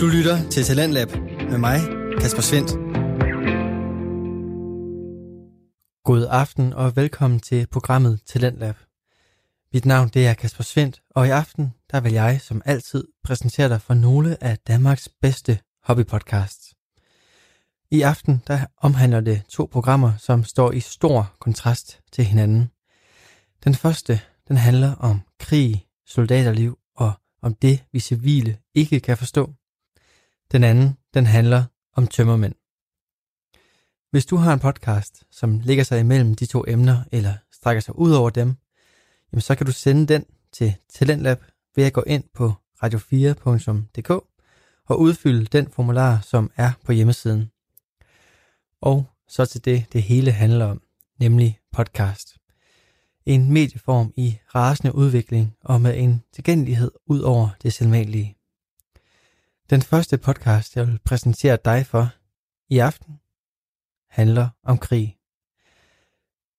Du lytter til Talentlab med mig, Kasper Svendt. God aften og velkommen til programmet Talentlab. Mit navn det er Kasper Svendt, og i aften der vil jeg som altid præsentere dig for nogle af Danmarks bedste hobbypodcasts. I aften der omhandler det to programmer, som står i stor kontrast til hinanden. Den første den handler om krig, soldaterliv og om det, vi civile ikke kan forstå. Den anden, den handler om tømmermænd. Hvis du har en podcast, som ligger sig imellem de to emner, eller strækker sig ud over dem, jamen så kan du sende den til Talentlab ved at gå ind på radio4.dk og udfylde den formular, som er på hjemmesiden. Og så til det, det hele handler om, nemlig podcast. En medieform i rasende udvikling og med en tilgængelighed ud over det selvmændelige. Den første podcast, jeg vil præsentere dig for i aften, handler om krig.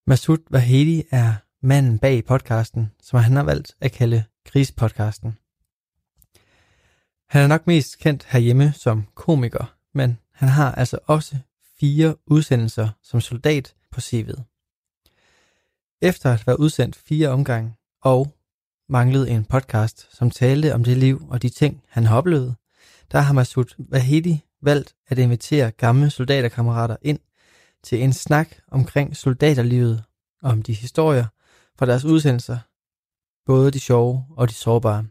Masud Vahedi er manden bag podcasten, som han har valgt at kalde Krigspodcasten. Han er nok mest kendt herhjemme som komiker, men han har altså også fire udsendelser som soldat på CV'et. Efter at være udsendt fire omgange og manglede en podcast, som talte om det liv og de ting, han har oplevet, der har Masud Vahedi valgt at invitere gamle soldaterkammerater ind til en snak omkring soldaterlivet og om de historier fra deres udsendelser, både de sjove og de sårbare.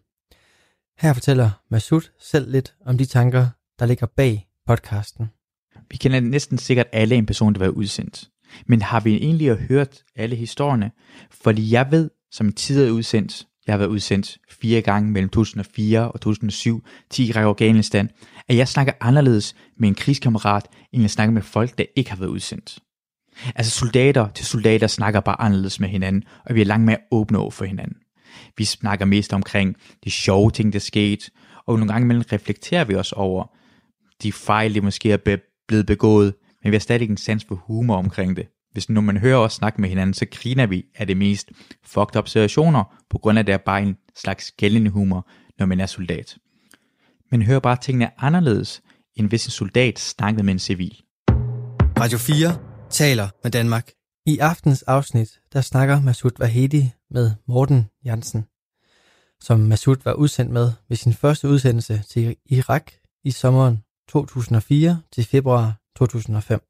Her fortæller Masud selv lidt om de tanker, der ligger bag podcasten. Vi kender næsten sikkert alle en person, der var udsendt. Men har vi egentlig hørt alle historierne? Fordi jeg ved, som tidligere udsendt, jeg har været udsendt fire gange mellem 2004 og 2007 til Irak og Afghanistan, at jeg snakker anderledes med en krigskammerat, end jeg snakker med folk, der ikke har været udsendt. Altså soldater til soldater snakker bare anderledes med hinanden, og vi er langt mere åbne over for hinanden. Vi snakker mest omkring de sjove ting, der skete, og nogle gange imellem reflekterer vi os over de fejl, der måske er blevet begået, men vi har stadig en sans for humor omkring det. Hvis nu man hører os snakke med hinanden, så griner vi af det mest fucked up situationer, på grund af at det er bare en slags gældende humor, når man er soldat. Men hører bare tingene anderledes, end hvis en soldat snakkede med en civil. Radio 4 taler med Danmark. I aftens afsnit, der snakker Masud Vahedi med Morten Jansen, som Masud var udsendt med ved sin første udsendelse til Irak i sommeren 2004 til februar 2005.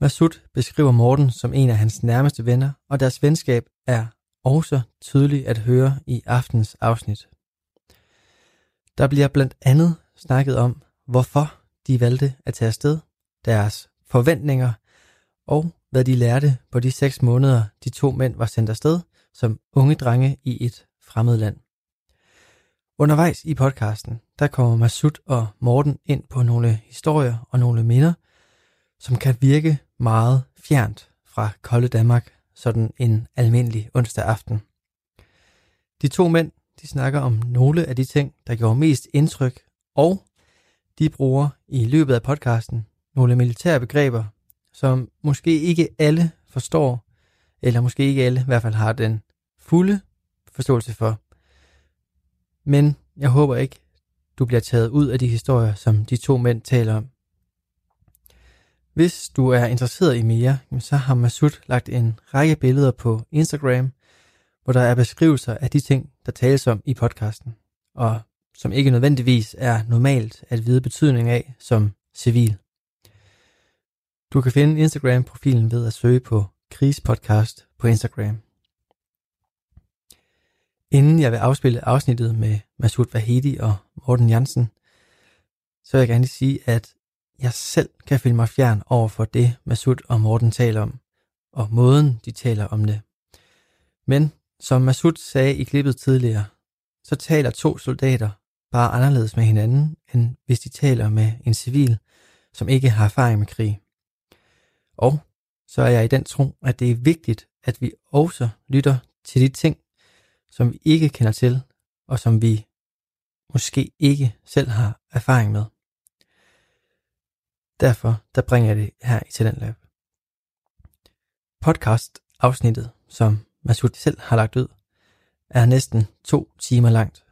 Masud beskriver Morten som en af hans nærmeste venner, og deres venskab er også tydeligt at høre i aftens afsnit. Der bliver blandt andet snakket om, hvorfor de valgte at tage afsted, deres forventninger og hvad de lærte på de seks måneder, de to mænd var sendt afsted som unge drenge i et fremmed land. Undervejs i podcasten, der kommer Masud og Morten ind på nogle historier og nogle minder, som kan virke meget fjernt fra kolde Danmark sådan en almindelig onsdag aften. De to mænd, de snakker om nogle af de ting, der gjorde mest indtryk, og de bruger i løbet af podcasten nogle militære begreber, som måske ikke alle forstår, eller måske ikke alle i hvert fald har den fulde forståelse for. Men jeg håber ikke, du bliver taget ud af de historier, som de to mænd taler om. Hvis du er interesseret i mere, så har Masud lagt en række billeder på Instagram, hvor der er beskrivelser af de ting, der tales om i podcasten, og som ikke nødvendigvis er normalt at vide betydning af som civil. Du kan finde Instagram-profilen ved at søge på Krigspodcast på Instagram. Inden jeg vil afspille afsnittet med Masud Vahedi og Morten Jansen, så vil jeg gerne sige, at jeg selv kan føle mig fjern over for det, Masud og Morten taler om, og måden, de taler om det. Men som Masud sagde i klippet tidligere, så taler to soldater bare anderledes med hinanden, end hvis de taler med en civil, som ikke har erfaring med krig. Og så er jeg i den tro, at det er vigtigt, at vi også lytter til de ting, som vi ikke kender til, og som vi måske ikke selv har erfaring med. Derfor der bringer jeg det her i Talentlab. Podcast afsnittet, som Masud selv har lagt ud, er næsten to timer langt.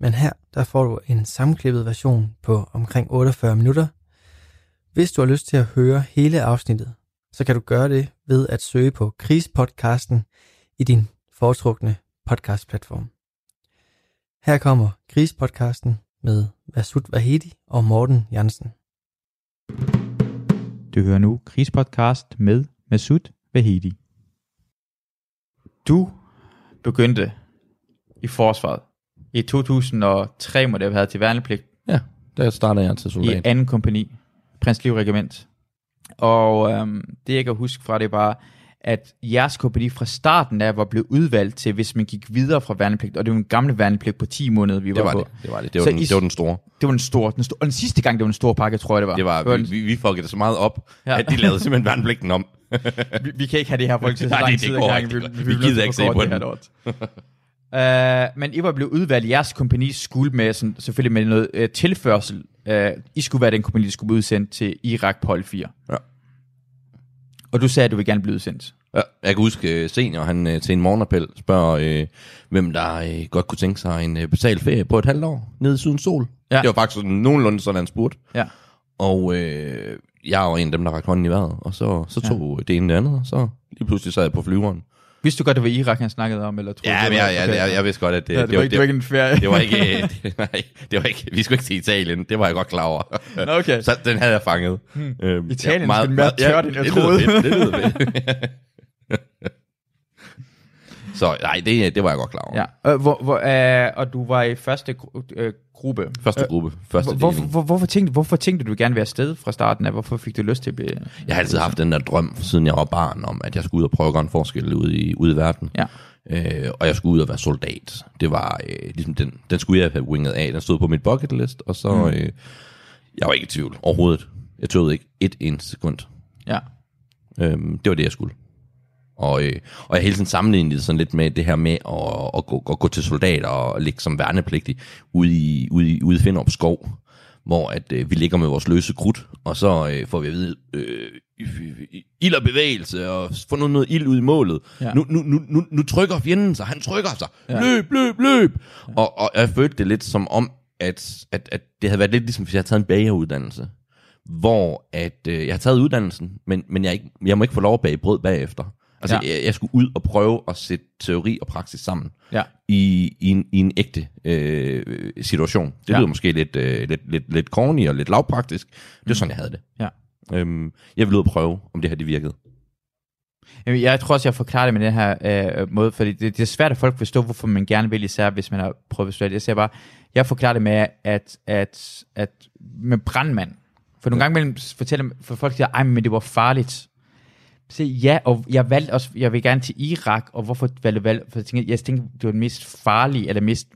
Men her, der får du en sammenklippet version på omkring 48 minutter. Hvis du har lyst til at høre hele afsnittet, så kan du gøre det ved at søge på Krispodcasten i din foretrukne podcastplatform. Her kommer Krispodcasten med Vasut Vahedi og Morten Jansen. Du hører nu Krigspodcast med Masud Vahedi. Du begyndte i forsvaret. I 2003 må det have været til værnepligt Ja, der starter jeg til i soldat. anden kompani, Prins Liv Regiment. Og øhm, det jeg kan huske fra det er bare, at jeres kompani fra starten af var blevet udvalgt til, hvis man gik videre fra værnepligt, og det var en gamle værnepligt på 10 måneder, vi var, Det var på. det. Det var det. Det var, Så den, I- det var den store. Det var den store, den store, og den sidste gang, det var en stor pakke, tror jeg det var. Det var, det var vi, vi, vi fuckede det så meget op, Ja. at de lavede simpelthen værnepligten om. vi, vi kan ikke have det her folk til så lang det- tid det ikke. gangen. Vi bliver gider ikke se på det her lort. Uh, men I var blevet udvalgt, jeres kompagni skulle med, sådan, selvfølgelig med noget uh, tilførsel. Uh, I skulle være den kompagni, der skulle blive udsendt til Irak på hold 4. Ja. Og du sagde, at du ville gerne blive udsendt. Ja, jeg kan huske øh, senior, han øh, til en morgenappel spørger, øh, hvem der øh, godt kunne tænke sig en øh, betalt ferie på et halvt år nede i Sydens Sol. Ja. Det var faktisk sådan, nogenlunde sådan, han spurgte. Ja. Og øh, jeg var en af dem, der rakte hånden i vejret, og så, så tog ja. det ene det andet, og så lige pludselig sad jeg på flyveren. Vidste du godt, det var Irak, han snakkede om? Eller troede Ja, du, men det var- jeg, jeg, jeg, jeg vidste godt, at det, Ja, det, var ikke, det var ikke en ferie. det var ikke, det, nej, det var ikke, vi skulle ikke til Italien, det var jeg godt klar over. Nå, okay. Så den havde jeg fanget. Hmm. Øhm, Italien skulle mere tørt, end jeg det troede. Lyder fedt, det lyder fedt. Så nej, det, det var jeg godt klar over. Ja. Øh, hvor, hvor, øh, og du var i første gru- øh, gruppe. Første gruppe, første Hvor, deling. hvor, hvorfor, tænkte, hvorfor tænkte du gerne være afsted fra starten af? Hvorfor fik du lyst til at blive... Jeg har altid haft den der drøm, siden jeg var barn, om at jeg skulle ud og prøve at gøre en forskel ude i, ude i verden. Ja. Øh, og jeg skulle ud og være soldat. Det var øh, ligesom den, den skulle jeg have winget af. Den stod på mit bucket list, og så, mm. øh, jeg var ikke i tvivl overhovedet. Jeg tog ikke et eneste sekund. Ja. Øhm, det var det, jeg skulle. Og, øh, og jeg hele tiden sammenlignede det sådan lidt med det her med at, at, gå, at gå til soldater og ligge som værnepligtig ude i, ude i, ude i Finderup skov, hvor at, øh, vi ligger med vores løse krudt, og så øh, får vi at vide, øh, ild og bevægelse, og få noget, noget ild ud i målet. Ja. Nu, nu, nu, nu, nu trykker fjenden sig, han trykker sig. Ja. Løb, løb, løb! Ja. Og, og jeg følte det lidt som om, at, at, at det havde været lidt ligesom, hvis jeg havde taget en bageruddannelse hvor at øh, jeg har taget uddannelsen, men, men jeg, ikke, jeg må ikke få lov at bage brød bagefter. Altså, Ja. ja. jeg, jeg skulle ud og prøve at sætte teori og praksis sammen Ja. i, i, en, i en ægte øh, situation. Det Ja. ja. lyder måske lidt, øh, lidt, lidt, lidt corny og lidt lavpraktisk. Det var sådan, jeg havde det. Ja. Øhm, jeg ville ud og prøve, om det her det virkede. Jamen, Jeg tror også, jeg forklarer det med den her øh, måde, fordi det, det er svært, at folk forstår, hvorfor man gerne vil, især hvis man har prøvet at Jeg siger bare, jeg forklarer det med, at, at, at med brandmand, for nogle gange imellem fortæller for folk, siger, ej, men det var farligt. Så ja, og jeg valgte også, jeg vil gerne til Irak, og hvorfor valgte jeg valg? For jeg tænkte, jeg tænkte, det var den mest farlige, eller mest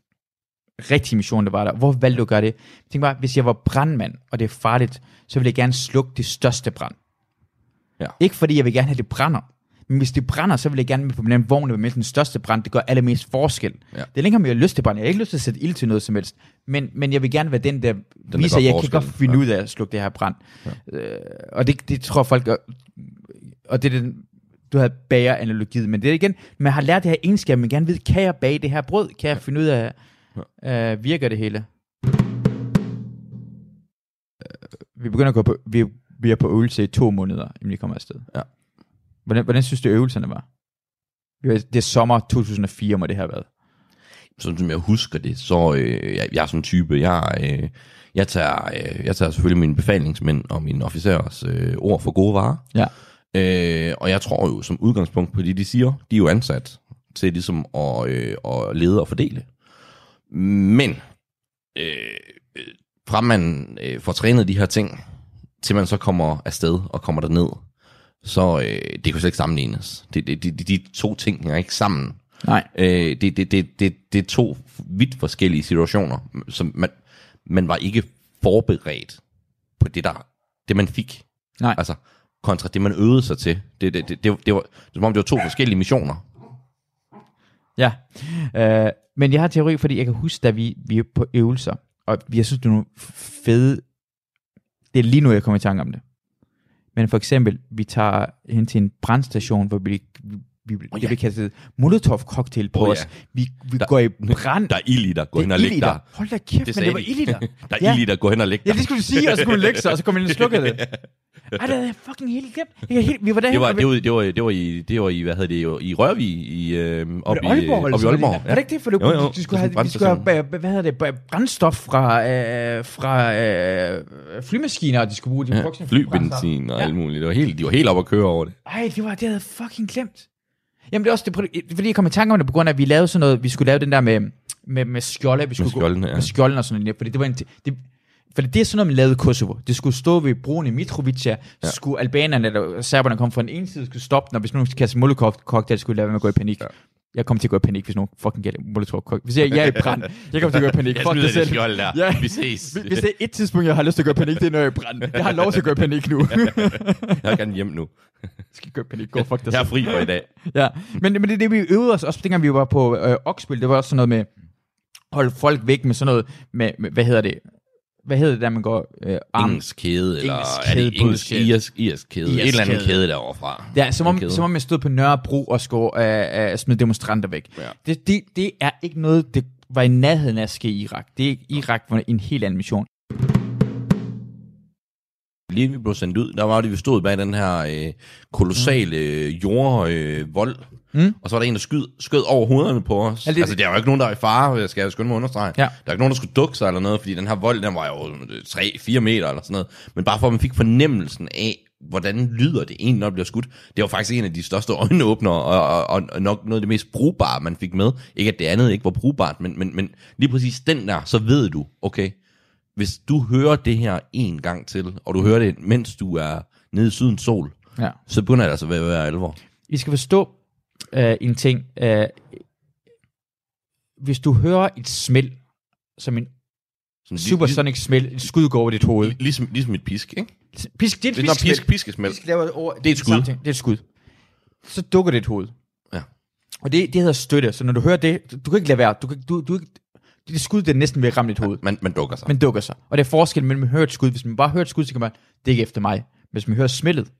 rigtige mission, der var der. Hvor valgte du at gøre det? Jeg tænkte bare, hvis jeg var brandmand, og det er farligt, så ville jeg gerne slukke det største brand. Ja. Ikke fordi jeg vil gerne have, det brænder. Men hvis det brænder, så vil jeg gerne med på den vogn, med den største brand. Det gør allermest forskel. Ja. Det er længere, om jeg har lyst til brand. Jeg har ikke lyst til at sætte ild til noget som helst. Men, men jeg vil gerne være den, der der viser, at jeg kan godt finde Ja. ud af at slukke det her brand. Ja. Øh, og det, det tror folk gør. Og det er den, du havde bager-analogiet. Men det er igen, man har lært det her egenskab, man gerne ved, kan jeg bage det her brød? Kan jeg finde ud af, øh, virker det hele? Øh, Vi begynder at gå på, vi, vi er på øvelse i to måneder, inden vi kommer afsted. Ja. Hvordan, hvordan synes du, øvelserne var? Det er sommer 2004, må det have været. sådan som jeg husker det, så øh, jeg, jeg er sådan en type, jeg, øh, jeg, tager, øh, jeg tager selvfølgelig mine befalingsmænd og mine officerers øh, ord for gode varer. Ja. Øh, og jeg tror jo som udgangspunkt på det, de siger, de er jo ansat til ligesom at, øh, at lede og fordele. Men øh, fra man øh, får trænet de her ting, til man så kommer afsted og kommer derned, så øh, det kan jo slet ikke sammenlignes. Det, det, de, de, to ting hænger ikke sammen. Nej. Øh, det, det, det, det, det er to vidt forskellige situationer, som man, man var ikke forberedt på det, der, det man fik. Nej. Altså, kontra det, man øvede sig til. Det, det, det, det, det, var, det var, som om det var to forskellige missioner. Ja, øh, men jeg har teori, fordi jeg kan huske, da vi, vi er på øvelser, og jeg synes, det er nogle fede, det er lige nu, jeg kommer i tanke om det. Men for eksempel, vi tager hen til en brandstation, hvor vi vi, det ja. bliver kastet molotov-cocktail på Åh, os. ja. Vi, vi Der- går i brand. Der er ild i dig. Gå Det hen og læg dig. Hold da kæft, men sagde det var ild i dig. Der er Ja. ild i dig. Gå hen og læg dig. Ja, det skulle du sige, og så kunne lægge sig, og så kom ind og slukkede det. Ej, det havde jeg fucking helt glemt. Jeg helt, vi var derhen, Det var, vi- det var, det var, det var, i, det var i, hvad hedder det, i Rørvig, i, øh, op det i, Aalborg, op i Aalborg. noget? Var det ikke det, for du, Jo, jo. de skulle Det have, de skulle have hvad hedder det, brændstof fra, øh, fra øh, flymaskiner, de skulle bruge de Ja, flybenzin og Ja. alt muligt. Det var helt, de var helt oppe at køre over det. Ej, det var det, havde jeg fucking glemt. Jamen det er også det, fordi jeg kom i tanke om det, på grund af, at vi lavede sådan noget, vi skulle lave den der med, med, med skjolde, vi skulle skjoldene, gå, ja. med skjolden og sådan noget, fordi det var en, det, fordi det er sådan noget, man lavede i Kosovo. Det skulle stå ved broen i Mitrovica, ja. skulle albanerne eller serberne komme fra den ene side, skulle stoppe den, og hvis nogen kaste molotov cocktail, skulle de lade være med at gå i panik. Ja. Jeg kommer til at gå i panik, hvis nogen fucking gælder molotov. Hvis jeg, jeg er i brand, jeg kommer til at gå i panik. Jeg Fuck det det selv. skjold der. Ja. Vi ses. Hvis det er et tidspunkt, jeg har lyst til at gå i panik, det er når jeg er i brand. Jeg har lov til at gå i panik nu. Jeg kan hjem nu. Jeg skal gå i panik. Go fuck dig Jeg er fri for i dag. Ja, men, men det er det, vi øvede os også, dengang vi var på øh, Oksbøl, det var også sådan noget med, holde folk væk med sådan noget, med, med hvad hedder det, hvad hedder det der, man går øh, arm? Engelsk kæde, eller Engelsk er det kæde engelsk, irsk, irsk kæde? Irsk Et eller andet kæde. kæde derovre fra. Ja, som om, kæde. som om jeg stod på Nørrebro og skulle øh, øh, smide demonstranter væk. Ja. Det, det, det er ikke noget, det var i nærheden af at ske i Irak. Det er ikke, Irak var en helt anden mission. Lige vi blev sendt ud, der var det, vi stod bag den her øh, kolossale øh, jordvold. Øh, vold. Mm. Og så var der en, der skød, skød over hovederne på os. Ja, det- altså, der var jo ikke nogen, der var i fare, jeg skal skynde mig understrege. Ja. Der er ikke nogen, der skulle dukke sig eller noget, fordi den her vold, den var jo 3-4 meter eller sådan noget. Men bare for, at man fik fornemmelsen af, hvordan lyder det egentlig, når det bliver skudt. Det var faktisk en af de største øjenåbnere, og, og, og nok noget af det mest brugbare, man fik med. Ikke at det andet ikke var brugbart, men, men, men lige præcis den der, så ved du, okay, hvis du hører det her en gang til, og du hører det, mens du er nede i sydens sol, Ja. så begynder det altså at være alvor. I skal forstå øh, en ting. Øh, hvis du hører et smæld, som en Sådan, supersonic smæld, et skud går over dit hoved. Lig, ligesom, ligesom et pisk, ikke? Pisk, det er et Det pisk, pisk, piskesmæld. Pisk laver over, Det er et skud. samme ting. Det er et skud. Så dukker det et hoved. Ja. Og det, det hedder støtte, så når du hører det, du, du kan ikke lade være. Du, kan, du, du, det er skud, det er næsten ved at ramme dit hoved. Man, man dukker sig. Men dukker sig. Og det er forskel mellem at høre et skud. Hvis man bare hører et skud, så kan man, det er ikke efter mig. Hvis man hører smældet.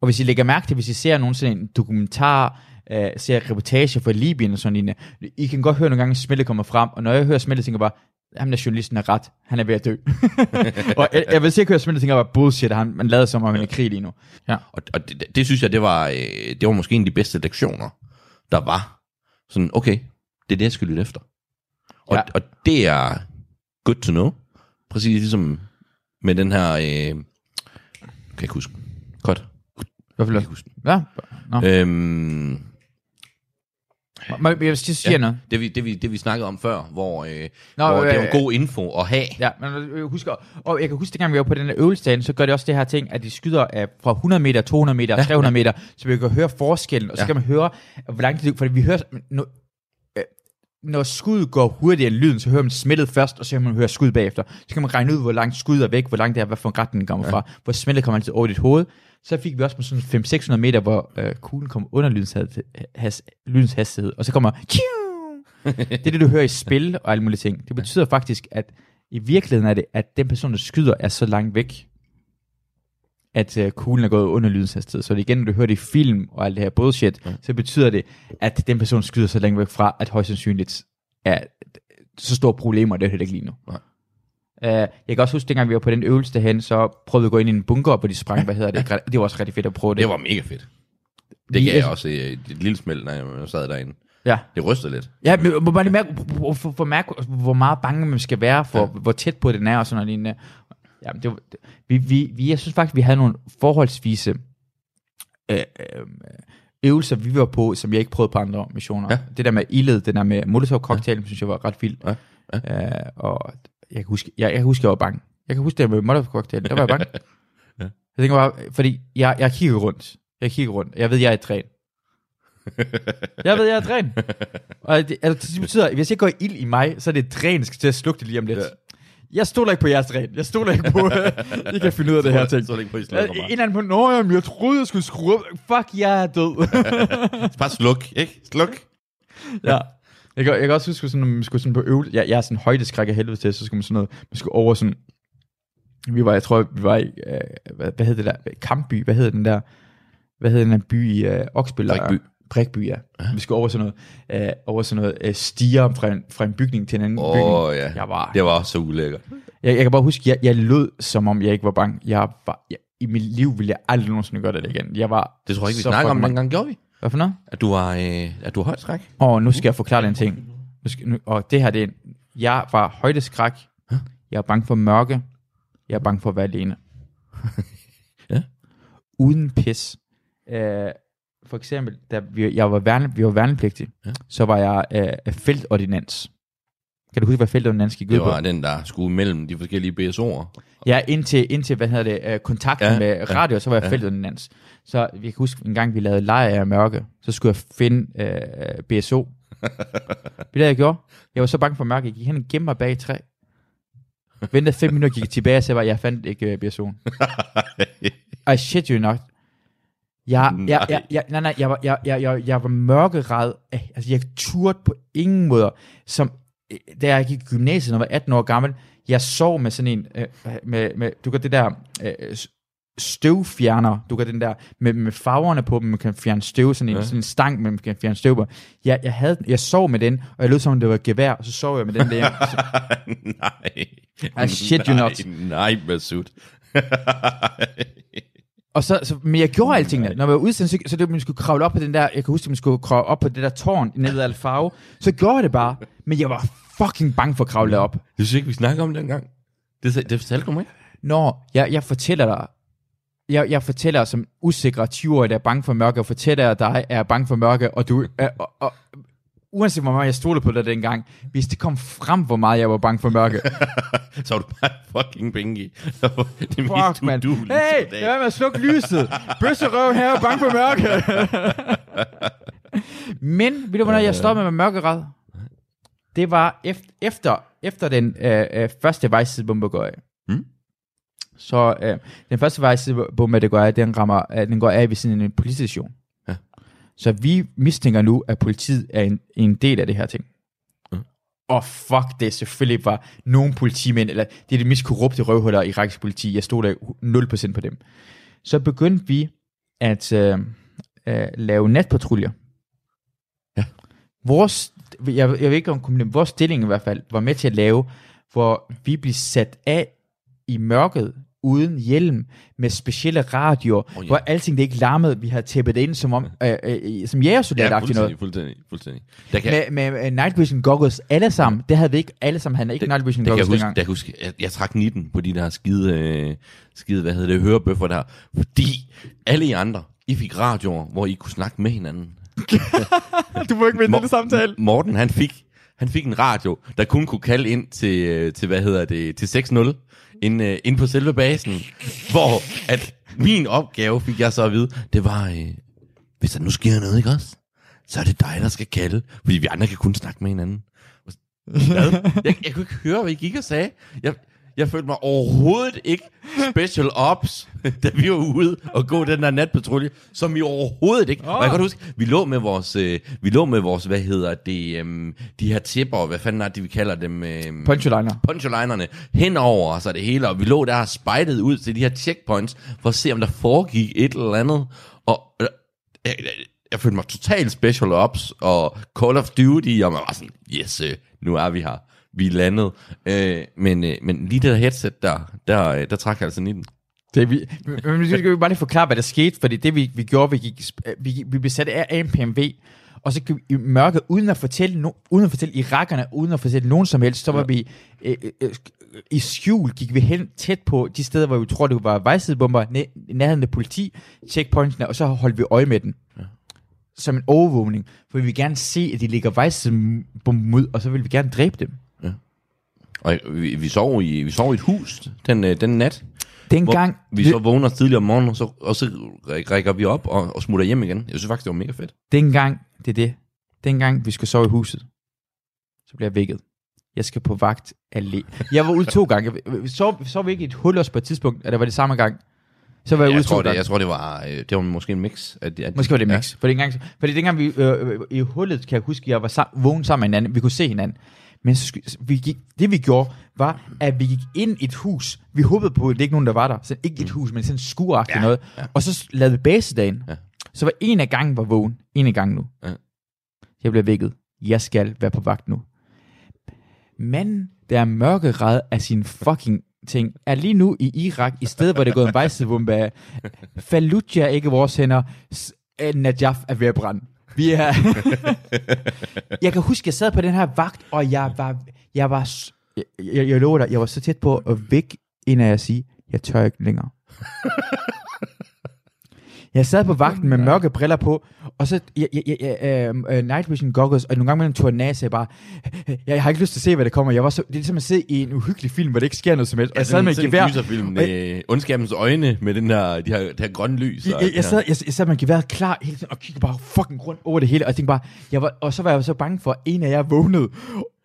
Og hvis I lægger mærke til, hvis I ser nogensinde en dokumentar, øh, ser reportage fra Libyen og sådan lignende, I kan godt høre nogle gange, at smældet kommer frem, og når jeg hører smældet, tænker jeg bare, ham der journalisten er ret, han er ved at dø. og jeg, jeg vil sikkert høre smældet, tænker jeg bare, bullshit, han, man lader som om, han er i krig lige nu. Ja. Og, og det, det, det synes jeg, det var, øh, det var måske en af de bedste lektioner, der var. Sådan, okay, det er det, jeg skal lytte efter. Og, Ja. og det er good to know. Præcis ligesom med den her... Øh, kan jeg ikke huske. Godt. Hvad vil Jeg huske. Ja. Nå. Øhm, Må, jeg vil sige ja. noget. det, vi, det, vi, det vi snakkede om før, hvor, øh, Nå, hvor det er øh, en god info at have. Ja, men jeg husker, og jeg kan huske, dengang vi var på den her øvelse, så gør det også det her ting, at de skyder af fra 100 meter, 200 meter, Ja, 300 meter, så vi kan høre forskellen, og så Ja. kan man høre, hvor langt det, fordi vi hører, når, øh, når skuddet går hurtigere end lyden, så hører man smittet først, og så kan man høre skud bagefter. Så kan man regne ud, hvor langt skuddet er væk, hvor langt det er, hvad for en retning den kommer ja. fra, hvor smittet kommer altid over dit hoved. Så fik vi også på sådan 500-600 meter, hvor øh, kuglen kom under lydens, has, lydens hastighed, og så kommer det er det, du hører i spil og alle mulige ting. Det betyder faktisk, at i virkeligheden er det, at den person, der skyder, er så langt væk, at uh, kuglen er gået under lydens hastighed. Så det igen, når du hører det i film og alt det her bullshit, ja. så betyder det, at den person skyder så langt væk fra, at højst sandsynligt er så store problemer, det er det ikke lige nu. Nej. Uh, jeg kan også huske, dengang vi var på den øvelse derhen, så prøvede vi at gå ind i en bunker, hvor de sprang, hvad hedder det? Det var også rigtig fedt at prøve det. Det var mega fedt. Det Vi- gav jeg også øh, et, et lille smæld, når jeg sad derinde. Ja. Det rystede lidt. Ja, men må bare lige mærke, hvor, hvor, hvor, mærke, hvor meget bange man skal være for, ja. hvor tæt på den er og sådan noget lignende. Ja, det, var- det, vi, vi, vi, jeg synes faktisk, vi havde nogle forholdsvise øh, øh, øvelser, vi var på, som jeg ikke prøvede på andre missioner. Ja. Det der med ildet, det der med molotov cocktail, ja. synes jeg var ret vildt. Ja, Øh, og jeg kan, huske, jeg, jeg kan huske, jeg var bange. Jeg kan huske det med molotov cocktail, der var jeg bange. Ja. Jeg tænker bare, fordi jeg, jeg kigger rundt. Jeg kigger rundt. Jeg ved, jeg er i træn. Jeg ved, jeg er dræn. Og det, altså, det betyder, at hvis jeg går ild i mig, så er det dræn, skal til at slukke det lige om lidt. Ja. Jeg stoler ikke på jeres dræn. Jeg stoler ikke på, I kan finde ud af det her ting. Det ikke på, I Ja, slukker En anden på, nå jamen, jeg troede, jeg skulle skrue op. Fuck, jeg er død. Bare sluk, ikke? Sluk. ja. Jeg kan, jeg kan også huske, sådan, når man skulle sådan på øvelse. Jeg, jeg er sådan højdeskræk af helvede til, så skulle man sådan noget, man skulle over sådan, vi var, jeg tror, vi var i, øh, hvad, hvad hed det der, Kampby, hvad hed den der, hvad hed den der by i øh, Oksbøl? Drikby. Brækby, ja. Vi skulle over sådan noget, øh, over sådan noget øh, stiger fra en, fra en bygning til en anden bygning. Åh oh, ja, Jeg var, det var så ulækkert. jeg, jeg kan bare huske, jeg, jeg lød, som om jeg ikke var bange. Jeg var, jeg, I mit liv ville jeg aldrig nogensinde gøre det igen. Jeg var Det tror jeg ikke, vi så snakker om dengang, gjorde vi? Hvad for noget? At du var, øh, at du højt skræk? Og nu skal jeg forklare en ting. Nu skal, nu, og det her, det er, jeg var højdeskræk. Jeg er bange for mørke. Jeg er bange for at være alene. Ja. Uden pis. Uh, for eksempel, da vi, jeg var, værne, vi var værnepligtige, Ja. så var jeg uh, feltordinans. Kan du huske, hvad feltordinans gik ud Det på? var den, der skulle mellem de forskellige BSO'er. Ja, indtil, indtil hvad hedder det, uh, kontakten Ja, ja, med ja, radio, så var jeg ja. ja. feltordinans. Så vi kan huske, en gang vi lavede lejr af mørke, så skulle jeg finde uh, BSO. Ved hvad jeg gjorde? Jeg var så bange for mørke, jeg gik hen og gemte mig bag et træ. Ventede fem minutter, gik tilbage og sagde, at jeg fandt ikke uh, BSO'en. I shit you not. Jeg, Nej. jeg, jeg, nej, nej, jeg var, jeg, jeg, jeg, jeg var mørkeret. Altså, jeg turde på ingen måder. Som, øh, da jeg gik i gymnasiet, når jeg var 18 år gammel, jeg sov med sådan en, øh, med, med, du kan det der øh, støvfjerner, du kan den der, med, med farverne på dem, man kan fjerne støv, sådan en, Ja. sådan en stang, man kan fjerne støv på. Jeg, jeg, havde, jeg sov med den, og jeg lød som om det var et gevær, og så sov jeg med den der. Nej. I shit you nej, not. Nej, Masud. Og så, så, men jeg gjorde alting der. Når jeg var udsendt, så, så det, man skulle kravle op på den der, jeg kan huske, at man skulle kravle op på det der tårn nede af Alfaro. Så gjorde jeg det bare. Men jeg var fucking bange for at kravle op. Det synes ikke, vi snakker om dengang. Det, det fortalte du mig ikke? Når jeg, jeg fortæller dig, jeg, jeg fortæller som usikre 20 der er bange for mørke, og fortæller dig, er bange for mørke, og du, er, og, og, uanset hvor meget jeg stolede på dig dengang, hvis det kom frem, hvor meget jeg var bange for mørke, Så var du bare fucking pinky. det fuck, man. Hey, lad være med at slukke lyset. Bøsserøv her, bange for mørke. Men, ved du, hvornår jeg stoppede med mørkeret? Det var efter, efter, efter den øh, øh, første vejsidebombe går af. Mm. Så øh, den første vejsidebombe, der går af, den, rammer, øh, den går af ved sådan en politistation. Ja. Så vi mistænker nu, at politiet er en, en del af det her ting. Ja. Og fuck det, selvfølgelig var nogle politimænd, eller det er de mest korrupte røvhuller i irakisk politi, jeg stod der 0% på dem. Så begyndte vi at øh, øh, lave natpatruljer. Ja. Vores, jeg, jeg ved ikke om kommunen, vores stilling i hvert fald, var med til at lave, hvor vi blev sat af i mørket, uden hjelm, med specielle radioer, Oh, ja. hvor alting det ikke larmede, vi havde tæppet det ind som om, øh, øh, som Ja, jægersoldat-agtigt noget. fuldstændig, fuldstændig, fuldstændig. Der kan, Med, med, med night vision goggles, alle sammen, det havde vi ikke, alle sammen havde ikke det, night vision det kan jeg goggles huske, dengang. der kan huske, jeg, jeg trak 19 på de der skide, øh, skide hvad hedder det, hørebøffer der, fordi alle I andre, I fik radioer, hvor I kunne snakke med hinanden. Du må ikke vinde Mor- Morten, han fik, han fik en radio, der kun kunne kalde ind til, øh, til hvad hedder det, til 6-0, ind, øh, ind på selve basen, hvor at min opgave, fik jeg så at vide, det var, øh, hvis der nu sker noget, ikke også? Så er det dig, der skal kalde, fordi vi andre kan kun snakke med hinanden. Jeg, jeg kunne ikke høre, hvad I gik og sagde. Jeg, jeg følte mig overhovedet ikke special ops, da vi var ude og gå den der natpatrulje, som vi overhovedet ikke. Oh. Og jeg kan godt huske, vi lå med vores, øh, vi lå med vores, hvad hedder det, øhm, de her tipper, hvad fanden er det, vi kalder dem? Øhm, Punchliner. punchlinerne henover os og det hele, og vi lå der og spejdet ud til de her checkpoints, for at se, om der foregik et eller andet. Og øh, jeg, jeg, jeg følte mig totalt special ops og Call of Duty, og man var sådan, yes, øh, nu er vi her. Vi er landet. Øh, men, øh, men lige det der headset der, der, øh, der trak jeg altså 19. Det, vi, men vi skal vi bare lige forklare, hvad der skete, fordi det vi, vi gjorde, vi, gik, sp- vi, vi sat af en PMV, og så gik vi i mørket, uden at fortælle, no, uden at fortælle irakerne, uden at fortælle nogen som helst, så var vi øh, øh, øh, i skjul, gik vi hen tæt på de steder, hvor vi tror, det var vejsidebomber, næ, nærheden af politi, checkpointsene, og så holdt vi øje med den. Ja. Som en overvågning, for vi vil gerne se, at de ligger vejsidebomben ud, og så vil vi gerne dræbe dem. Og vi, vi, sov i, vi sov i et hus den, øh, den nat, Dengang, hvor vi så vågner tidligere om morgenen, og så, og så rækker vi op og, og smutter hjem igen. Jeg synes faktisk, det var mega fedt. Dengang, det er det. Dengang vi skulle sove i huset, så blev jeg vækket. Jeg skal på vagt alene. Jeg var ude to gange. Jeg- Sov, sov vi ikke i et hul også på et tidspunkt, eller var det samme gang? Så var jeg, Jeg, ude jeg, to tror, det, gange. jeg tror, det var, øh, det var måske en mix. Af, de- Måske var det mix. Ja. For dengang, fordi dengang vi øh, øh, i hullet, kan jeg huske, jeg var sam- vågen sammen med hinanden. Vi kunne se hinanden. Men så, vi gik, det vi gjorde, var, at vi gik ind i et hus. Vi håbede på, at det ikke nogen, der var der. Så ikke et hus, men sådan skuragtigt Ja, noget. ja. Og så lavede vi basedagen. Ja. Så var en af gangen var vågen. En af gangen nu. Ja. Jeg bliver vækket. Jeg skal være på vagt nu. Manden, der er mørkeret af sin fucking ting, er lige nu i Irak, i stedet hvor det er gået en vejsidebombe af. Fallujah er ikke vores hænder. Najaf er ved at brænde. Vi er... jeg kan huske, jeg sad på den her vagt, og jeg var... Jeg var... Jeg, jeg, jeg lover dig, jeg var så tæt på at væk, inden jeg sige, jeg tør ikke længere. Jeg sad på vagten med mørke briller på, og så jeg, jeg, jeg, jeg, uh, night vision goggles, og nogle gange mellem tog jeg jeg bare, jeg, jeg har ikke lyst til at se, hvad der kommer. Jeg var så, det er ligesom at sidde i en uhyggelig film, hvor det ikke sker noget som helst. Og jeg sad med gevær. Film, og øh, ondskabens øjne med den her, de her, det her grønne lys. Jeg, og jeg, jeg, det sad, jeg, jeg sad med geværet klar hele tiden, og kiggede bare fucking rundt over det hele, og jeg tænkte bare, jeg var, og så var jeg så bange for, at en af jer vågnede,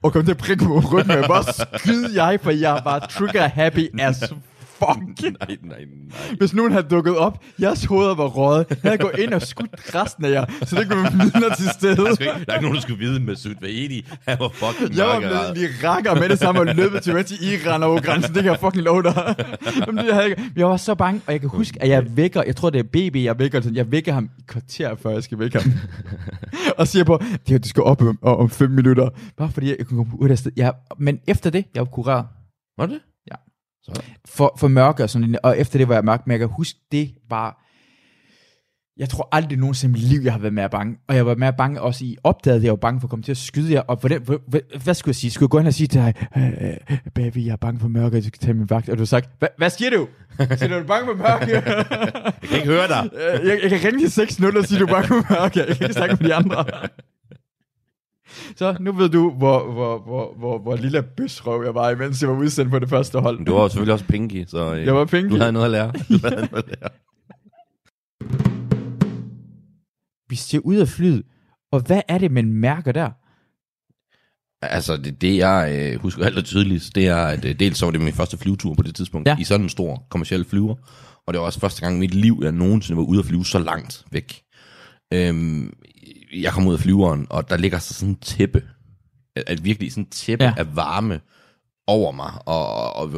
og kom til at prikke mig og jeg bare skyde jeg, for jeg var trigger happy as fuck. Nej, nej, nej. Hvis nogen havde dukket op, jeres hoveder var røget, jeg havde gået ind og skudt resten af jer, så det kunne være vidner til stede. Der, ikke, der er ikke nogen, der skulle vide med Sud Vahedi. Han var fucking Jeg var blevet lige rakker med det samme og løbet til til Iran over grænsen. Det kan jeg fucking love dig. Det havde jeg, jeg var så bange, og jeg kan huske, at jeg vækker, jeg tror det er BB, jeg vækker, sådan, jeg vækker ham i kvarter, før jeg skal vække ham. og siger på, det her, det skal op om, om fem minutter. Bare fordi jeg kunne komme ud af sted. Jeg, men efter det, jeg var kureret Var det? Så. for, for mørke og sådan og efter det var jeg mørk, men jeg kan huske, det var, jeg tror aldrig nogensinde i mit liv, jeg har været mere bange. Og jeg var mere bange også i opdaget, at jeg var bange for at komme til at skyde jer. Og for den, for, for, hvad skulle jeg sige? Skulle jeg gå hen og sige til dig, øh, baby, jeg er bange for mørke, jeg skal tage min vagt. Og du har sagt, "Hva- hvad siger du? Siger du, er bange for mørke? Jeg kan ikke høre dig. Jeg, jeg kan ringe til 6-0 og sige, du er bange for mørke. Jeg kan ikke snakke med de andre. Så nu ved du, hvor, hvor, hvor, hvor, hvor lille bøsrøv jeg var, imens jeg var udsendt på det første hold. Du var selvfølgelig også Pinky, så øh, Jeg var Pinky. du havde noget at lære. Du havde noget at lære. Vi stiger ud af flyet, og hvad er det, man mærker der? Altså, det, det jeg øh, husker alt tydeligst, det er, at øh, dels så var det min første flyvetur på det tidspunkt, ja. i sådan en stor kommersiel flyver, og det var også første gang i mit liv, jeg nogensinde var ude at flyve så langt væk. Øhm, jeg kom ud af flyveren, og der ligger så sådan en tæppe, at, virkelig sådan en tæppe Ja. af varme over mig, og, og, og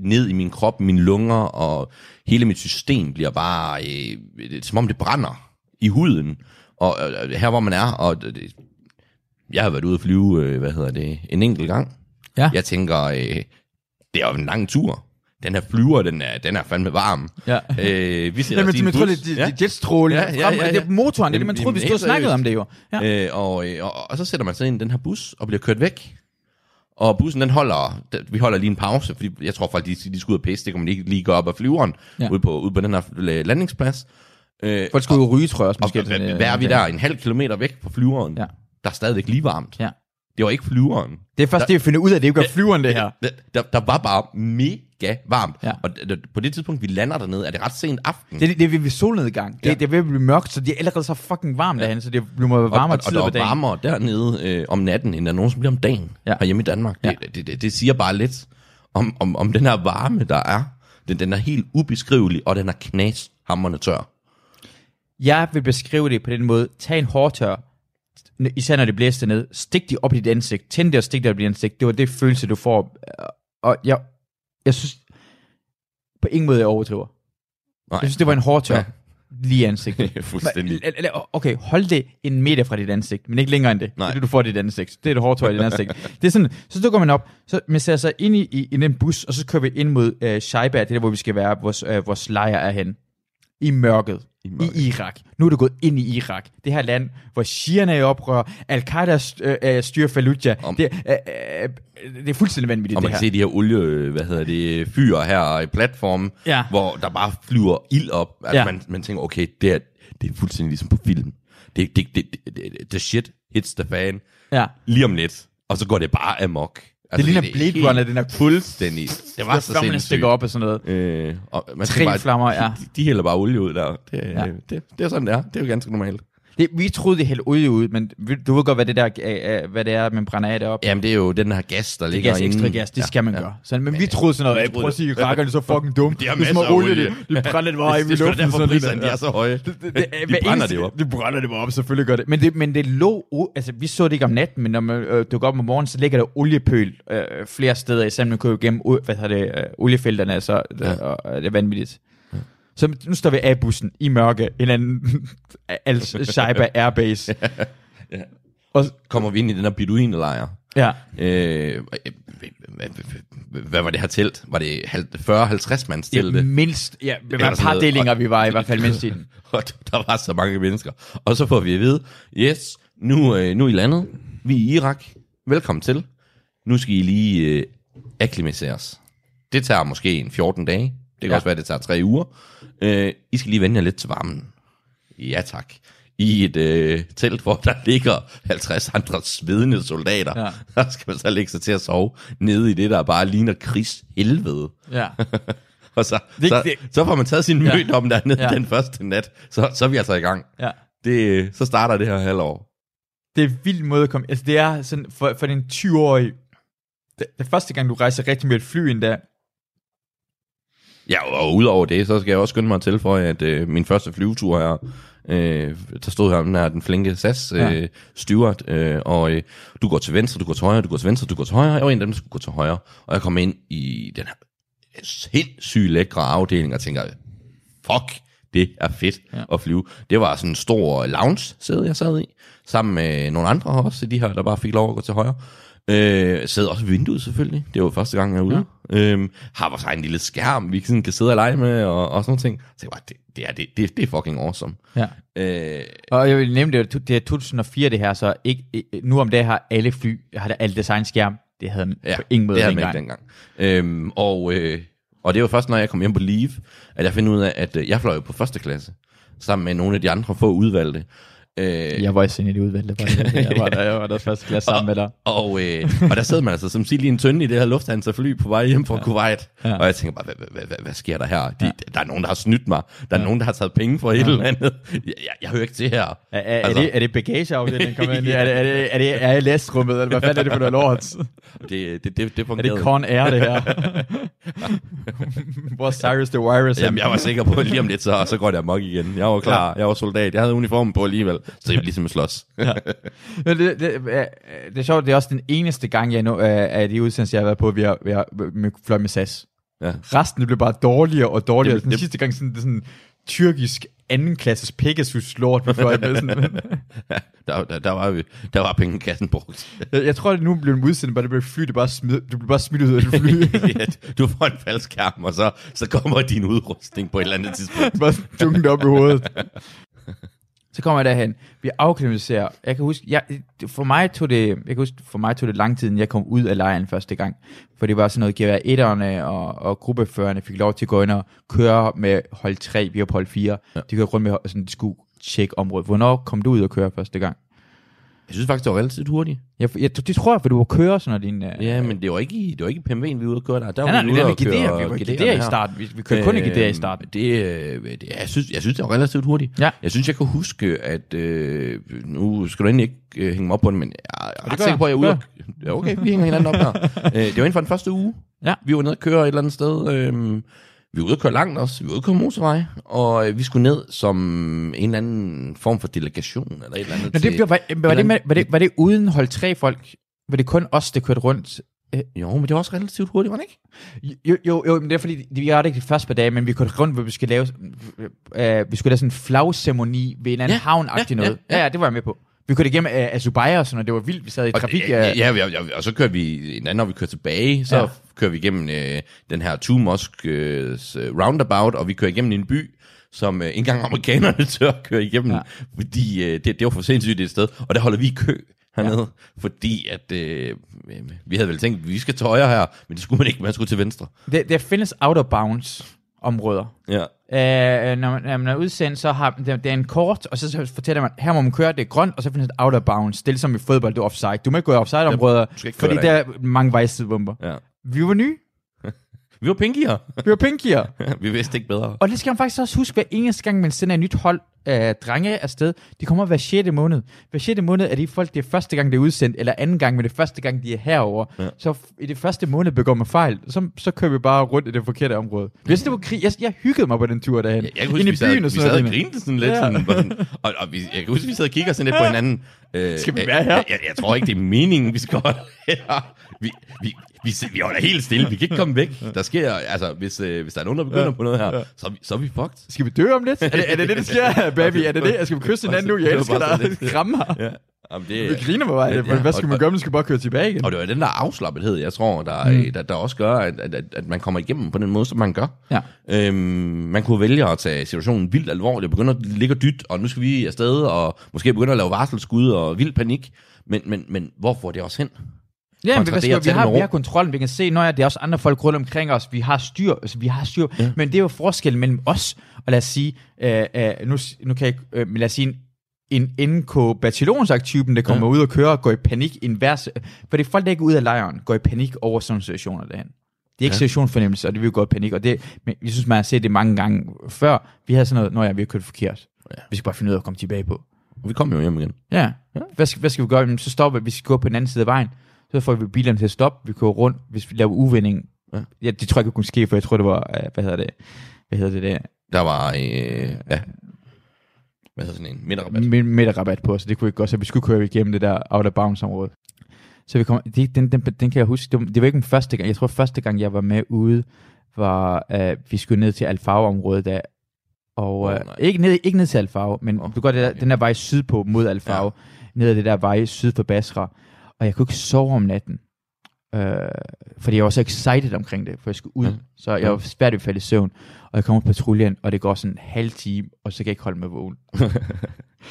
ned i min krop, mine lunger, og hele mit system bliver bare, øh, som om det brænder i huden, og øh, her hvor man er, og det- jeg har været ude at flyve, øh, hvad hedder det, en enkelt gang. Ja. Jeg tænker, øh, det er jo en lang tur. Den her flyver, den er, den er fandme varm. Ja. Øh, vi ser Jamen, os tror, bus. det, det, det er jetstråling. Ja, ja, ja, ja. Det er motoren, det er det, man troede, vi stod og snakkede om det jo. Ja. Øh, og, øh, og, og så sætter man sig ind i den her bus og bliver kørt væk. Og bussen den holder, vi holder lige en pause, fordi jeg tror folk, de, de skal ud og pisse, det kan man ikke lige gå op af flyveren, Ja. ja. ude, på, ude på den her øh, landingsplads. Øh, Folk skulle ud og ryge, tror jeg også. og, Måske, og sådan, hvad er vi der? En halv kilometer væk fra flyveren. Ja. Der er stadigvæk lige varmt. Ja. Det var ikke flyveren. Det er først det, vi finder ud af, det er jo ikke flyveren, det her. Der, der, der var bare mega varmt. Ja. Og på det tidspunkt, vi lander dernede, er det ret sent aften. Det, er- det er ved solnedgang. Det, Ja. det er ved at blive mørkt, så det er allerede så fucking varmt derhen, så det må være og, varmere og, og tider der er varmere dernede øh, om natten, end der nogensinde bliver om dagen Ja. ja. herhjemme i Danmark. Det, Ja. det, det, det siger bare lidt om, om, om den her varme, der er. Den, den er helt ubeskrivelig, og den er knashammerende tør. Jeg vil beskrive det på den måde. Tag en hårdtør, især når det blæser ned. Stik det op i dit ansigt. Tænd det og stik det op i dit ansigt. Det var det følelse, du får. Og jeg, jeg synes på ingen måde, jeg overdriver. Nej. Jeg synes, det var en hårdtør. Ja. Lige i ansigtet. Fuldstændig. Okay, hold det en meter fra dit ansigt, men ikke længere end det. Nej. Det det, du får dit ansigt. Det er det hårdtøj i dit ansigt. det er sådan, så dukker man op, så man ser sig ind i, i, i den bus, og så kører vi ind mod øh, Shaiba, det er der, hvor vi skal være, vores, øh, vores lejr er hen. I mørket. I, mørket. I Irak. Nu er du gået ind i Irak. Det her land, hvor shierne er i oprør, Al-Qaida øh, øh, styrer Fallujah. Om- Det, øh, øh, det er fuldstændig vanvittigt, Og det man her. kan se de her olie, hvad hedder det, fyr her i platformen, Ja. hvor der bare flyver ild op. Altså Ja. man, man tænker, okay, det er, det er fuldstændig ligesom på film. Det, det, det, det, det, the shit hits the fan Ja. lige om lidt, og så går det bare amok. Altså, Det ligner er Blade helt Runner, den er Fuldstændig. Det var så flammerne stikker op og sådan noget. Øh, og man Tre bare, flammer, ja. De, de hælder bare olie ud der. Det, Ja. ja. det, det er sådan, det er. Det er jo ganske normalt. Det, vi troede, det hældte olie ud, men du ved godt, hvad det, der, øh, øh, hvad det er, man brænder af deroppe. Jamen, det er jo den her gas, der Det er ligger gas, ekstra gas, det skal man gøre. Så, men, vi troede sådan noget, vi "Hey, troede prøv at sige, det." rakkerne er så fucking dumme. De har er masser af olie, de, de brænder det bare i det, det er luften. derfor, priserne er så høje. De brænder det jo op. De brænder det jo op, selvfølgelig gør det. Men det, men det lå, altså vi så det ikke om natten, men når man øh, dukker op om morgenen, så ligger der oliepøl øh, flere steder, når man kører gennem u- hvad det, øh, oliefelterne, altså, ja. og, og det er vanvittigt. Så nu står vi af bussen i mørke, en eller anden Al-Shaiba Airbase. Ja. Og, Kommer vi ind i den her beduinerlejr. ja. Øh, hvad var det her telt? Var det 40-50 mands Ja, telte? mindst, ja, det var et par delinger, vi var i hvert fald mindst i den. Og der var så mange mennesker. Og så får vi at vide, yes, nu, øh, nu er I landet. Vi er i Irak. Velkommen til. Nu skal I lige øh, akklimatiseres. Det tager måske en 14 dage. Det kan Ja. også være, det tager tre uger. Øh, I skal lige vende jer lidt til varmen. Ja tak. I et øh, telt, hvor der ligger 50 andre svedende soldater. Ja. Der skal man så lægge sig til at sove nede i det, der bare ligner krigs helvede. Ja. Og så, Det- så, det- så får man taget sin Ja. mødt om dernede Ja. ja. den første nat. Så, så er vi altså i gang. ja. Det, så starter det her halvår. Det er en vild måde at komme... Altså, det er sådan, for, for den 20-årige... Det, det første gang, du rejser rigtig med et fly endda, Ja, og udover det, så skal jeg også skynde mig at tilføje, at øh, min første flyvetur her, øh, der stod her den, her, den flinke SAS øh, Ja. ja. steward, øh, og øh, du går til venstre, du går til højre, du går til venstre, du går til højre. Jeg var en af dem, der skulle gå til højre, og jeg kom ind i den her sindssygt lækre afdeling, og tænker, fuck, det er fedt Ja. at flyve. Det var sådan en stor lounge sæde, jeg sad i, sammen med nogle andre også, de her, der bare fik lov at gå til højre. Øh, sad også ved vinduet selvfølgelig, det var første gang jeg er ude. Ja. Øhm, har vores egen lille skærm, vi sådan kan sidde og lege med, og, og sådan nogle ting. Så jeg bare, det, det, er, det, det, det er fucking awesome. ja. Øh, Og jeg vil nævne, det det er 2004 det her, så ikke, nu om det har alle fly, har der alle designskærm. Det havde man ja, på ingen måde det havde man dengang. ikke dengang. Øhm, og, øh, og det var først, når jeg kom hjem på Leave, at jeg finder ud af, at øh, jeg fløj på første klasse, sammen med nogle af de andre få udvalgte. Øh, Jeg var også inde i det udvalgte. Jeg var der, jeg var der første klasse sammen med dig. Og, øh, og der sidder man altså som sild i en tønde i det her lufthansa-fly på vej hjem fra ja. Kuwait. Ja. Ja. Og jeg tænker bare, hvad, hvad, hvad, hvad sker der her? De, Ja. ja. Der er nogen, der har snydt mig. Der er ja. nogen, der har taget penge for et Ja. eller andet. Jeg, jeg, jeg hører ikke til her. Er, er, altså, er, det, er det bagageafdelingen, kommer ind i? Er det, er det, er det, er det læstrummet, eller hvad fanden er det for noget lort? Det, det, det, det Er fungerede. det Con Air, det her? Hvor er Cyrus the Virus? Jamen, jeg var sikker på, at lige om lidt, så, så går det amok igen. Jeg var klar. Jeg var soldat. Jeg havde uniformen på alligevel. Så jeg ville ligesom slås. Men det, det, det, det er sjovt, det er også den eneste gang, jeg nu, øh, af de udsendelser, jeg har været på, vi har, vi har med, fløj med SAS. Ja. Resten blev bare dårligere og dårligere. Det- Den sidste gang sådan, det er sådan tyrkisk andenklasses Pegasus lort, vi fløj med. Sådan. Der, der, der, var, der var pengekassen brugt. jeg, jeg tror, det nu blev en udsendelse, bare det blev fly, det bare smid, du blev bare smidt ud af det fly. Ja, du får en falsk skærm, og så, så kommer din udrustning på et eller andet tidspunkt. bare dunket op i hovedet. Så kommer jeg derhen. Vi afklimatiserer. Jeg kan huske, jeg, for mig tog det, jeg kan huske, for mig tog det lang tid, inden jeg kom ud af lejren første gang. For det var sådan noget, gevær etterne og, og gruppeførerne fik lov til at gå ind og køre med hold 3, vi var på hold 4. Ja. De kørte rundt med, sådan, de skulle tjekke området. Hvornår kom du ud og køre første gang? Jeg synes faktisk, det var relativt hurtigt. Jeg, jeg, det tror jeg, for du var kører sådan noget din... Uh, Ja, men det var ikke i, det var ikke i PMW'en, vi var ude at køre der. Der nej, var nej, vi det at køre GD'er, vi var GD'er i starten. Vi, vi kørte kun i GD'er i Øh, starten. Det, øh, det, jeg, synes, jeg synes, det var relativt hurtigt. Ja. Jeg synes, jeg kan huske, at øh, nu skal du endelig ikke øh, hænge mig op på det, men jeg er ret gør sikker på, at jeg er ude. jeg. at- Ja, okay, vi hænger hinanden op her. øh, det var inden for den første uge. Ja. Vi var nede og køre et eller andet sted. Øh, vi var ude at køre langt også. Vi var ude at køre motorvej. Og øh, vi skulle ned som en eller anden form for delegation, eller et eller andet. Nå, det, var, var, var, det, med, var, det, var det uden hold 3 folk? Var det kun os, der kørte rundt? Jo, men det var også relativt hurtigt, var det ikke? Jo, jo, jo, men det er fordi, vi gjorde det ikke de første par dage, men vi kørte rundt, hvor vi skulle lave, øh, vi skulle lave sådan en flagceremoni ved en anden Ja, havn ja, noget. ja, Ja, ja, det var jeg med på. Vi kørte igennem uh, Azubaya og sådan noget, det var vildt, vi sad i Og, trafik. ja, øh, ja, ja, ja, og så kørte vi, en anden, når vi kører tilbage, så Ja. kører vi igennem øh, den her Two Mosque øh, roundabout, og vi kører igennem en by, som øh, ikke engang amerikanerne tør at køre igennem, ja. fordi øh, det, det var for sindssygt et sted, og der holder vi i kø hernede, ja. fordi at øh, vi havde vel tænkt, at vi skal til højre her, men det skulle man ikke, man skulle til venstre. Der, der findes out of bounds områder. Ja. Uh, når, man, når man er udsendt, så har det, det er en kort, og så, fortæller man, her må man køre, det er grønt, og så findes et out of bounds. Det er ligesom i fodbold, det er offside. Du må ikke gå i offside-områder, fordi der er mange vejsidebomber. ja. Vi var nye, Vi var pinkier. vi var pinkier. vi vidste ikke bedre. Og det skal man faktisk også huske, hver eneste gang, man sender et nyt hold af drenge afsted, de kommer hver 6. måned. Hver 6. måned er de folk, det er første gang, det er udsendt, eller anden gang, men det er første gang, de er herover. Ja. Så i det første måned begår man fejl, så, så kører vi bare rundt i det forkerte område. Hvis det var krig, jeg, jeg hyggede mig på den tur derhen. Jeg, jeg kan huske, Ind i vi sad, og vi sådan sad og grinte sådan lidt. Ja. Sådan, og, og vi, jeg kan huske, vi sad og kigger sådan lidt på hinanden. Øh, Skal vi være her? Jeg, jeg, jeg tror ikke, det er meningen, vi skal holde her. Vi, vi, vi, vi holder helt stille. Vi kan ikke komme væk. Der sker, altså, hvis, øh, hvis der er nogen, der begynder Ja, på noget her, så, er vi, så er vi fucked. Skal vi dø om lidt? Er det er det, det der sker, baby? Er det det? Skal vi kysse hinanden nu? Jeg elsker dig. Kramme mig. Ja. Jamen, det, Vi griner på vej. Ja, Hvad skal man gøre? Man skal bare køre tilbage igen. Og det var den der afslappethed, jeg tror, der, mm. der, der også gør, at, at, at, at man kommer igennem på den måde, som man gør. Ja. Øhm, man kunne vælge at tage situationen vildt alvorligt, og begynde at ligge og dyt, og nu skal vi afsted, og måske begynde at lave varselsskud og vild panik. Men, men, men hvor får det også hen? Ja, men at vi, det har, vi har kontrollen, vi kan se, når det er også andre folk rundt omkring os, vi har styr, altså vi har styr, ja. men det er jo forskellen mellem os, og lad os sige, øh, øh, nu, nu kan jeg øh, men lad os sige, en, NK bataljonsaktypen, der kommer ja. ud og kører og går i panik i en vers, for det er folk, der ikke er ude af lejren, går i panik over sådan nogle situationer derhen. Det er ikke Ja. ja. situationsfornemmelse, og det vil jo gå i panik, og det, men jeg synes, man har set det mange gange før, vi havde sådan noget, når jeg vi har kørt forkert. Ja. Vi skal bare finde ud af at komme tilbage på. Og vi kommer jo hjem igen. Ja. Hvad, skal, hvad skal vi gøre? Jamen, så stopper vi. Vi skal gå på den anden side af vejen. Så får vi bilerne til at stoppe. Vi kører rundt. Hvis vi laver uvending. Ja. Ja. det tror jeg ikke kunne ske, for jeg tror, det var, øh, hvad hedder det, hvad hedder det der, Der var, øh, ja, hvad hedder sådan en, midterrabat. med, med rabat på, så det kunne ikke godt, så vi skulle køre igennem det der out of bounds område. Så vi kom, det, den, den, den, kan jeg huske, det var, det var ikke den første gang, jeg tror første gang, jeg var med ude, var, øh, vi skulle ned til Alfaro-området der, og Åh, øh, ikke, ned, ikke ned til Alfaro, men oh, du går det der, okay. den der vej sydpå mod Alfaro, ja. ned ad det der vej syd for Basra, og jeg kunne ikke sove om natten, øh, fordi jeg var så excited omkring det, for jeg skulle ud, Ja. så jeg var svært ved at falde i søvn, og jeg kommer på patruljen, og det går sådan en halv time, og så kan jeg ikke holde mig vågen.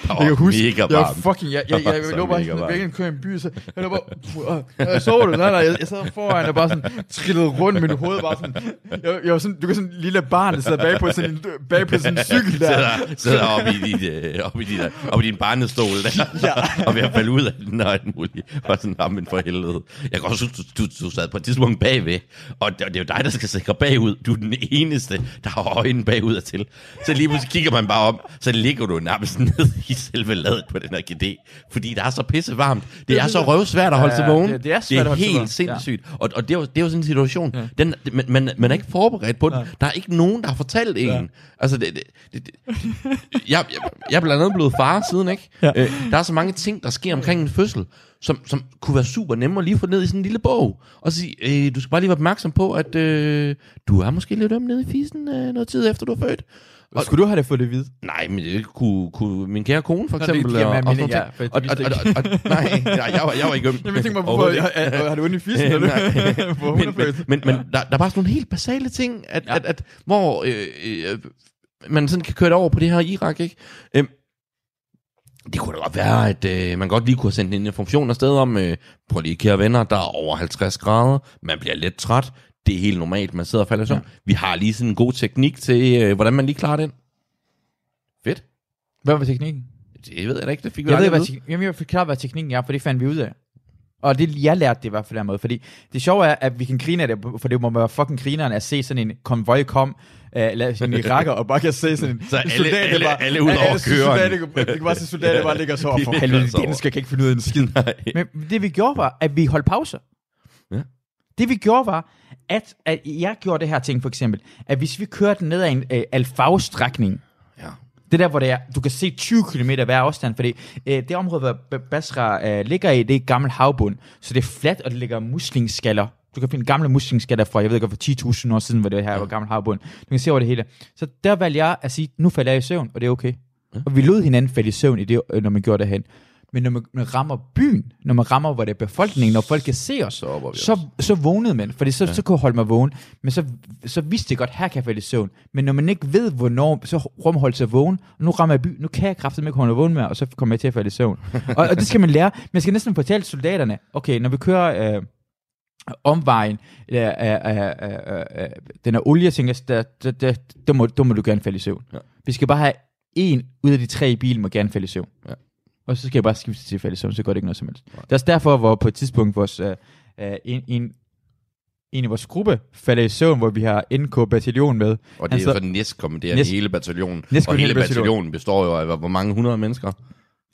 Jeg kan huske, mega jeg var fucking, jeg, jeg, jeg, jeg, Så lå bare sådan, væk kører i en by, så jeg lå bare, jeg så du, nej, nej, jeg, jeg sad foran og bare sådan trillede rundt, men hovedet var sådan, jeg, jeg var sådan, du kan sådan en lille barn, der sidder bag på sådan en, bag på sådan en cykel der. sidder, sidder oppe i, dit, øh, oppe i, dit, oppe i din barnestol der, ja. og ved at falde ud af den og alt muligt. Og sådan, ah, men for helvede. Jeg kan også huske, du, du, du sad på et tidspunkt bagved, og det, det er jo dig, der skal sikre bagud. Du er den eneste, der har øjnene bagud og til. Så lige pludselig kigger man bare om, så ligger du nærmest ned i selve ladet på den her GD. Fordi det er så pisse varmt. Det er så røvsvært at holde Ja, sig vågen. det- det er svært det er helt sindssygt. Og, og det, er jo, det er jo sådan en situation. Ja. Den, man, man, man er ikke forberedt på den. Der er ikke nogen, der har fortalt en. Ja. Altså, det, det, det, det, jeg, jeg, jeg er blandt andet blevet far siden, ikke? Ja. Øh, der er så mange ting, der sker omkring en fødsel, som, som kunne være super nemme at lige få ned i sådan en lille bog. Og sige, øh, du skal bare lige være opmærksom på, at øh, du er måske lidt øm nede i fisen øh, noget tid efter, du er født. Og, Skulle du have det fået det vidt? Nej, men det kunne, kunne min kære kone for Nå, det eksempel. giver og- og mening, ja, noget for ting. jeg og, vidste og, og, og, nej, nej, jeg var, jeg var ikke øm. Jamen, jeg tænker mig, hvorfor, har, ikke. har, har du ondt i fissen, eller men, er men, men, men der, der er bare sådan nogle helt basale ting, at, ja. Ja. at, at hvor øh, øh, man sådan kan køre det over på det her Irak, ikke? Øhm, det kunne da godt være, at øh, man godt lige kunne have sendt en information afsted om, øh, prøv lige kære venner, der er over 50 grader, man bliver lidt træt, det er helt normalt, man sidder og falder i søvn. Ja. Vi har lige sådan en god teknik til, øh, hvordan man lige klarer den. Fedt. Hvad var teknikken? Det ved jeg da ikke, det fik vi Jeg ved, hvad, tek- jamen, jeg forklare, hvad teknikken er, for det fandt vi ud af. Og det, jeg lærte det i hvert fald den måde, fordi det sjove er, at vi kan grine af det, for det må være fucking grineren at se sådan en konvoj kom, uh, sige, en iraker, og bare kan se sådan en Så alle- soldat, der alle- bare, alle ud over alle soldater, køren. Det kan bare se soldater, der bare ligger så over for De helvede, over. skal ikke finde ud af en skid. Nej. Men det vi gjorde var, at vi holdt pauser. Ja. Det vi gjorde var, at, at jeg gjorde det her ting for eksempel, at hvis vi kørte ned ad en uh, alfavstrækning, Ja. det der, hvor det er, du kan se 20 km hver afstand, fordi øh, det område, hvor Basra øh, ligger i, det er gammel havbund, så det er fladt, og det ligger muslingskaller. Du kan finde gamle muslingskaller fra, jeg ved ikke, for 10.000 år siden, hvor det her var gammel havbund. Du kan se over det hele. Så der valgte jeg at sige, nu falder jeg i søvn, og det er okay. Ja. Og vi lod hinanden falde i søvn, i det, øh, når man gjorde det hen. Men når man, man rammer byen, når man rammer, hvor det er befolkningen, når folk kan se os, Så vi så, så vågnede man, fordi så, ja. så kunne jeg holde mig vågen. Men så, så vidste jeg godt, her kan jeg falde i søvn. Men når man ikke ved, hvornår, så rum holde sig vågen, og nu rammer jeg by, nu kan jeg kraftigt ikke holde mig vågen mere, og så kommer jeg til at falde i søvn. og, og, det skal man lære. Man skal næsten fortælle soldaterne, okay, når vi kører øh, omvejen, øh, øh, øh, øh, den er olie, tænker jeg, der, der, der, der, må, der må du gerne falde i søvn. Ja. Vi skal bare have en ud af de tre i bilen må gerne falde i søvn. Ja. Og så skal jeg bare skifte til at falde i søvn, så går det ikke noget som helst. Det er også derfor, hvor på et tidspunkt vores, øh, øh, en, en, en i vores gruppe falder i søvn, hvor vi har NK bataljon med. Og det er så- for næstkommanderende Næst- hele bataljonen. Og hele bataljon. bataljonen består jo af hvor- hvor mange hundrede mennesker.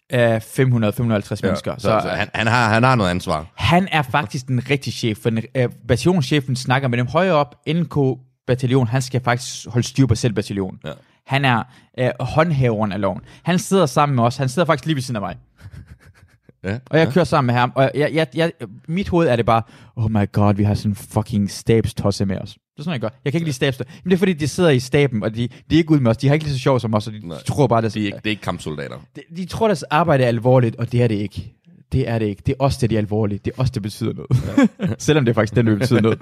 Af 500-550 mennesker. Så, så, så han, han, har, han har noget ansvar. Han er faktisk den rigtige chef, for den, øh, bataljonschefen snakker med dem højere op. NK bataljon, han skal faktisk holde styr på selv bataljon. Ja. Han er øh, håndhæveren af loven. Han sidder sammen med os. Han sidder faktisk lige ved siden af mig. Ja, Og jeg ja. kører sammen med ham, og jeg, jeg, jeg, mit hoved er det bare, oh my god, vi har sådan en fucking stabstosse med os. Det er sådan, jeg gør. Jeg kan ikke lide stabstosse. Men det er fordi, de sidder i staben, og de, de er ikke ude med os. De har ikke lige så sjov som os, og de Nej. tror bare, Det er, det ikke, det er ikke kampsoldater. de, de tror, deres arbejde er alvorligt, og det er det ikke. Det er det ikke. Det er også det, de er alvorligt. Det er også det, betyder noget. Selvom det er faktisk den, der betyder noget.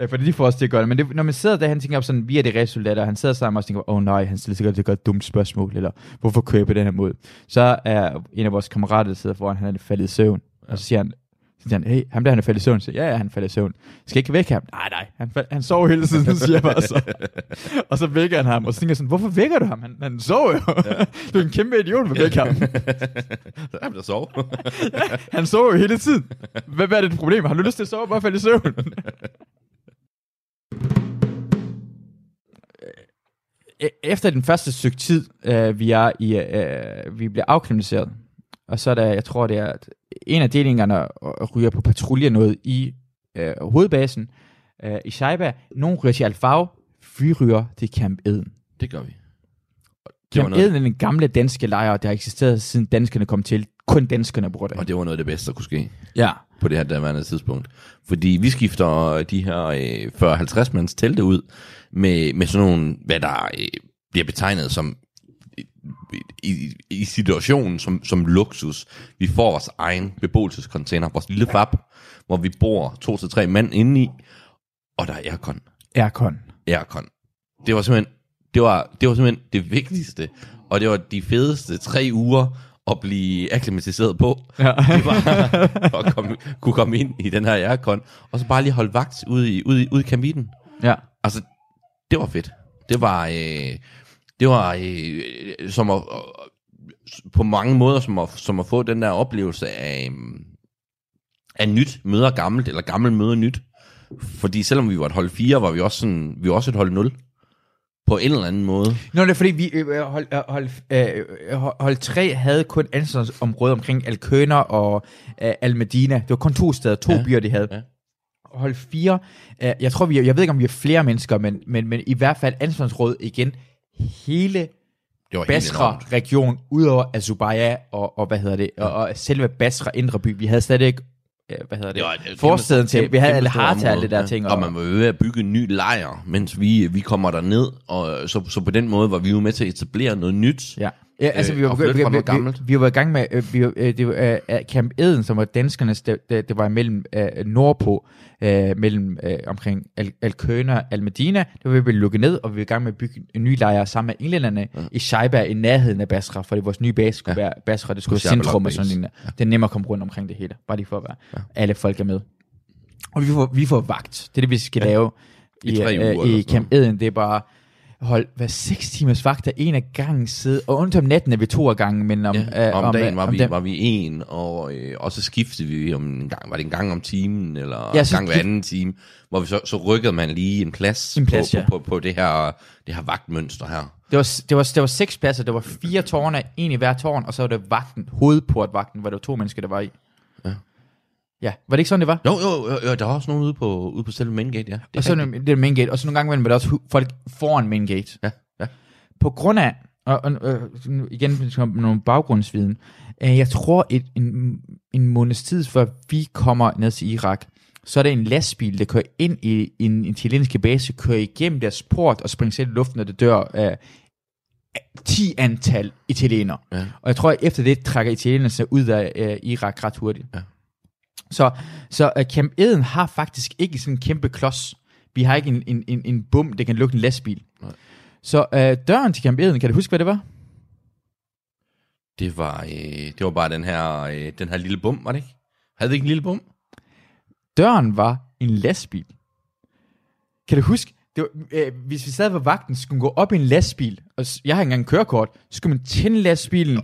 Øh, Fordi de får også det at gøre det. Men det, når man sidder der, han tænker op sådan, vi er det resultater, og han sidder sammen og tænker, åh oh, nej, han stiller sikkert det godt dumt spørgsmål, eller hvorfor kører jeg på den her måde? Så er en af vores kammerater, der sidder foran, han er faldet i søvn, og så siger han, så siger han, hey, ham der han er faldet i søvn. Så, ja, ja, han er faldet i søvn. Skal jeg ikke vække ham? Nej, nej, han, fald, han sover hele tiden, siger jeg bare så. og så vækker han ham, og så tænker jeg sådan, hvorfor vækker du ham? Han, han sover jo. du er en kæmpe idiot, at vække ham. Jamen, der sov. Han sover jo hele tiden. Hvad, hvad er det et problem? Har du lyst til at sove bare falde i søvn? E- Efter den første stykke tid, øh, vi er i, øh, vi bliver afkriminaliseret, og så er der, jeg tror det er, en af delingerne ryger på patrulje noget i øh, hovedbasen øh, i Shaiba. Nogle ryger til Alfao, vi ryger til Camp Eden. det gør vi. Det Camp Eden er den gamle danske lejr, der har eksisteret siden danskerne kom til. Kun danskerne bruger det. og det var noget af det bedste, der kunne ske. Ja. på det her daværende tidspunkt. Fordi vi skifter de her øh, 40-50 mands telte ud med, med sådan nogle, hvad der øh, bliver betegnet som i, i, situationen som, som luksus. Vi får vores egen beboelsescontainer, vores lille fab, hvor vi bor to til tre mand inde i, og der er aircon. Aircon. Aircon. Det var simpelthen det var, det var simpelthen det vigtigste, og det var de fedeste tre uger at blive akklimatiseret på. Ja. Det var at komme, kunne komme ind i den her aircon, og så bare lige holde vagt ude i, ude i, ude i kabinen. ja. Altså, det var fedt. Det var, øh, det var øh, som at, øh, på mange måder som at, som at få den der oplevelse af, øh, af nyt møder gammelt, eller gammelt møder nyt. Fordi selvom vi var et hold 4, var vi også, sådan, vi var også et hold 0. På en eller anden måde. Nå, det er fordi, vi, øh, hold, øh, hold, øh, hold, hold 3 havde kun ansvarsområde omkring Alkøner og øh, Almedina. Det var kun to steder, to Ja. byer, de havde. Ja. Hold 4, øh, jeg tror, vi jeg ved ikke, om vi er flere mennesker, men, men, men i hvert fald ansvarsområdet igen, hele Det var. Basra-region, udover Azubaya og, og, hvad hedder det, og, og selve Basra Indre By. Vi havde slet ikke, øh, hvad hedder det, Det var et kæmpe- forstaden til, vi havde alle stort har til alle det der ting. Og man var ved at bygge en ny lejr, mens vi, vi kommer der ned og så, så på den måde var vi jo med til at etablere noget nyt. Ja. Ja, altså Øh, vi var, og vi, vi, noget gammelt. vi, vi var i gang med, øh, vi, øh, det var øh, Camp Eden, som var danskernes, det, det, det var mellem øh, nordpå, øh, mellem øh, omkring Al Alkøna og Almedina, det var vi lukket ned, og vi var i gang med at bygge en ny lejr sammen med englænderne ja. i Shaiba i nærheden af Basra, fordi vores nye base skulle ja. være Basra, det skulle være centrum og sådan. Ja. Det er nemmere at komme rundt omkring det hele, bare lige for at være, ja. alle folk er med. Og vi får, vi får vagt, det er det, vi skal ja. lave I i, øh, i Camp Eden, det er bare hold hvad seks timers vagter en af gangen sidde, og undtagen om natten er vi to af gangen, men om, Ja, øh, om, om dagen var, om vi, den- var vi en, og, øh, og så skiftede vi om en gang, var det en gang om timen, eller Ja, en gang hver anden time, hvor vi så, så rykkede man lige en plads, En plads, på, ja. på, på, på, det, her, det her vagtmønster her. det, var, det, var, det var seks pladser, der var fire tårne, en i hver tårn, og så var det vagten, hovedportvagten, hvor der var to mennesker, der var i. Ja. Var det ikke sådan, det var? Jo, jo, jo, jo der var også nogen ude på, ude på selve main gate, ja. Det er og så det, det er main gate, og så nogle gange var der også folk foran main gate. Ja, ja. På grund af, og, og nu igen nogle baggrundsviden, øh, jeg tror et, en, en måneds tid før vi kommer ned til Irak, så er der en lastbil, der kører ind i en italienske base, kører igennem deres port og springer selv i luften, og det dør øh, 10 antal italienere. Ja. Og jeg tror, at efter det trækker italienerne sig ud af øh, Irak ret hurtigt. Ja. Så, så uh, Camp Eden har faktisk ikke sådan en kæmpe klods. Vi har ikke en, en, en, en bum, der kan lukke en lastbil. Nej. Så uh, døren til Camp Eden, kan du huske, hvad det var? Det var, øh, det var bare den her, øh, den her lille bum, var det ikke? Havde vi ikke en lille bum? Døren var en lastbil. Kan du huske, det var, øh, hvis vi sad ved vagten, skulle man gå op i en lastbil, og s- jeg har ikke engang kørekort, så skulle man tænde lastbilen,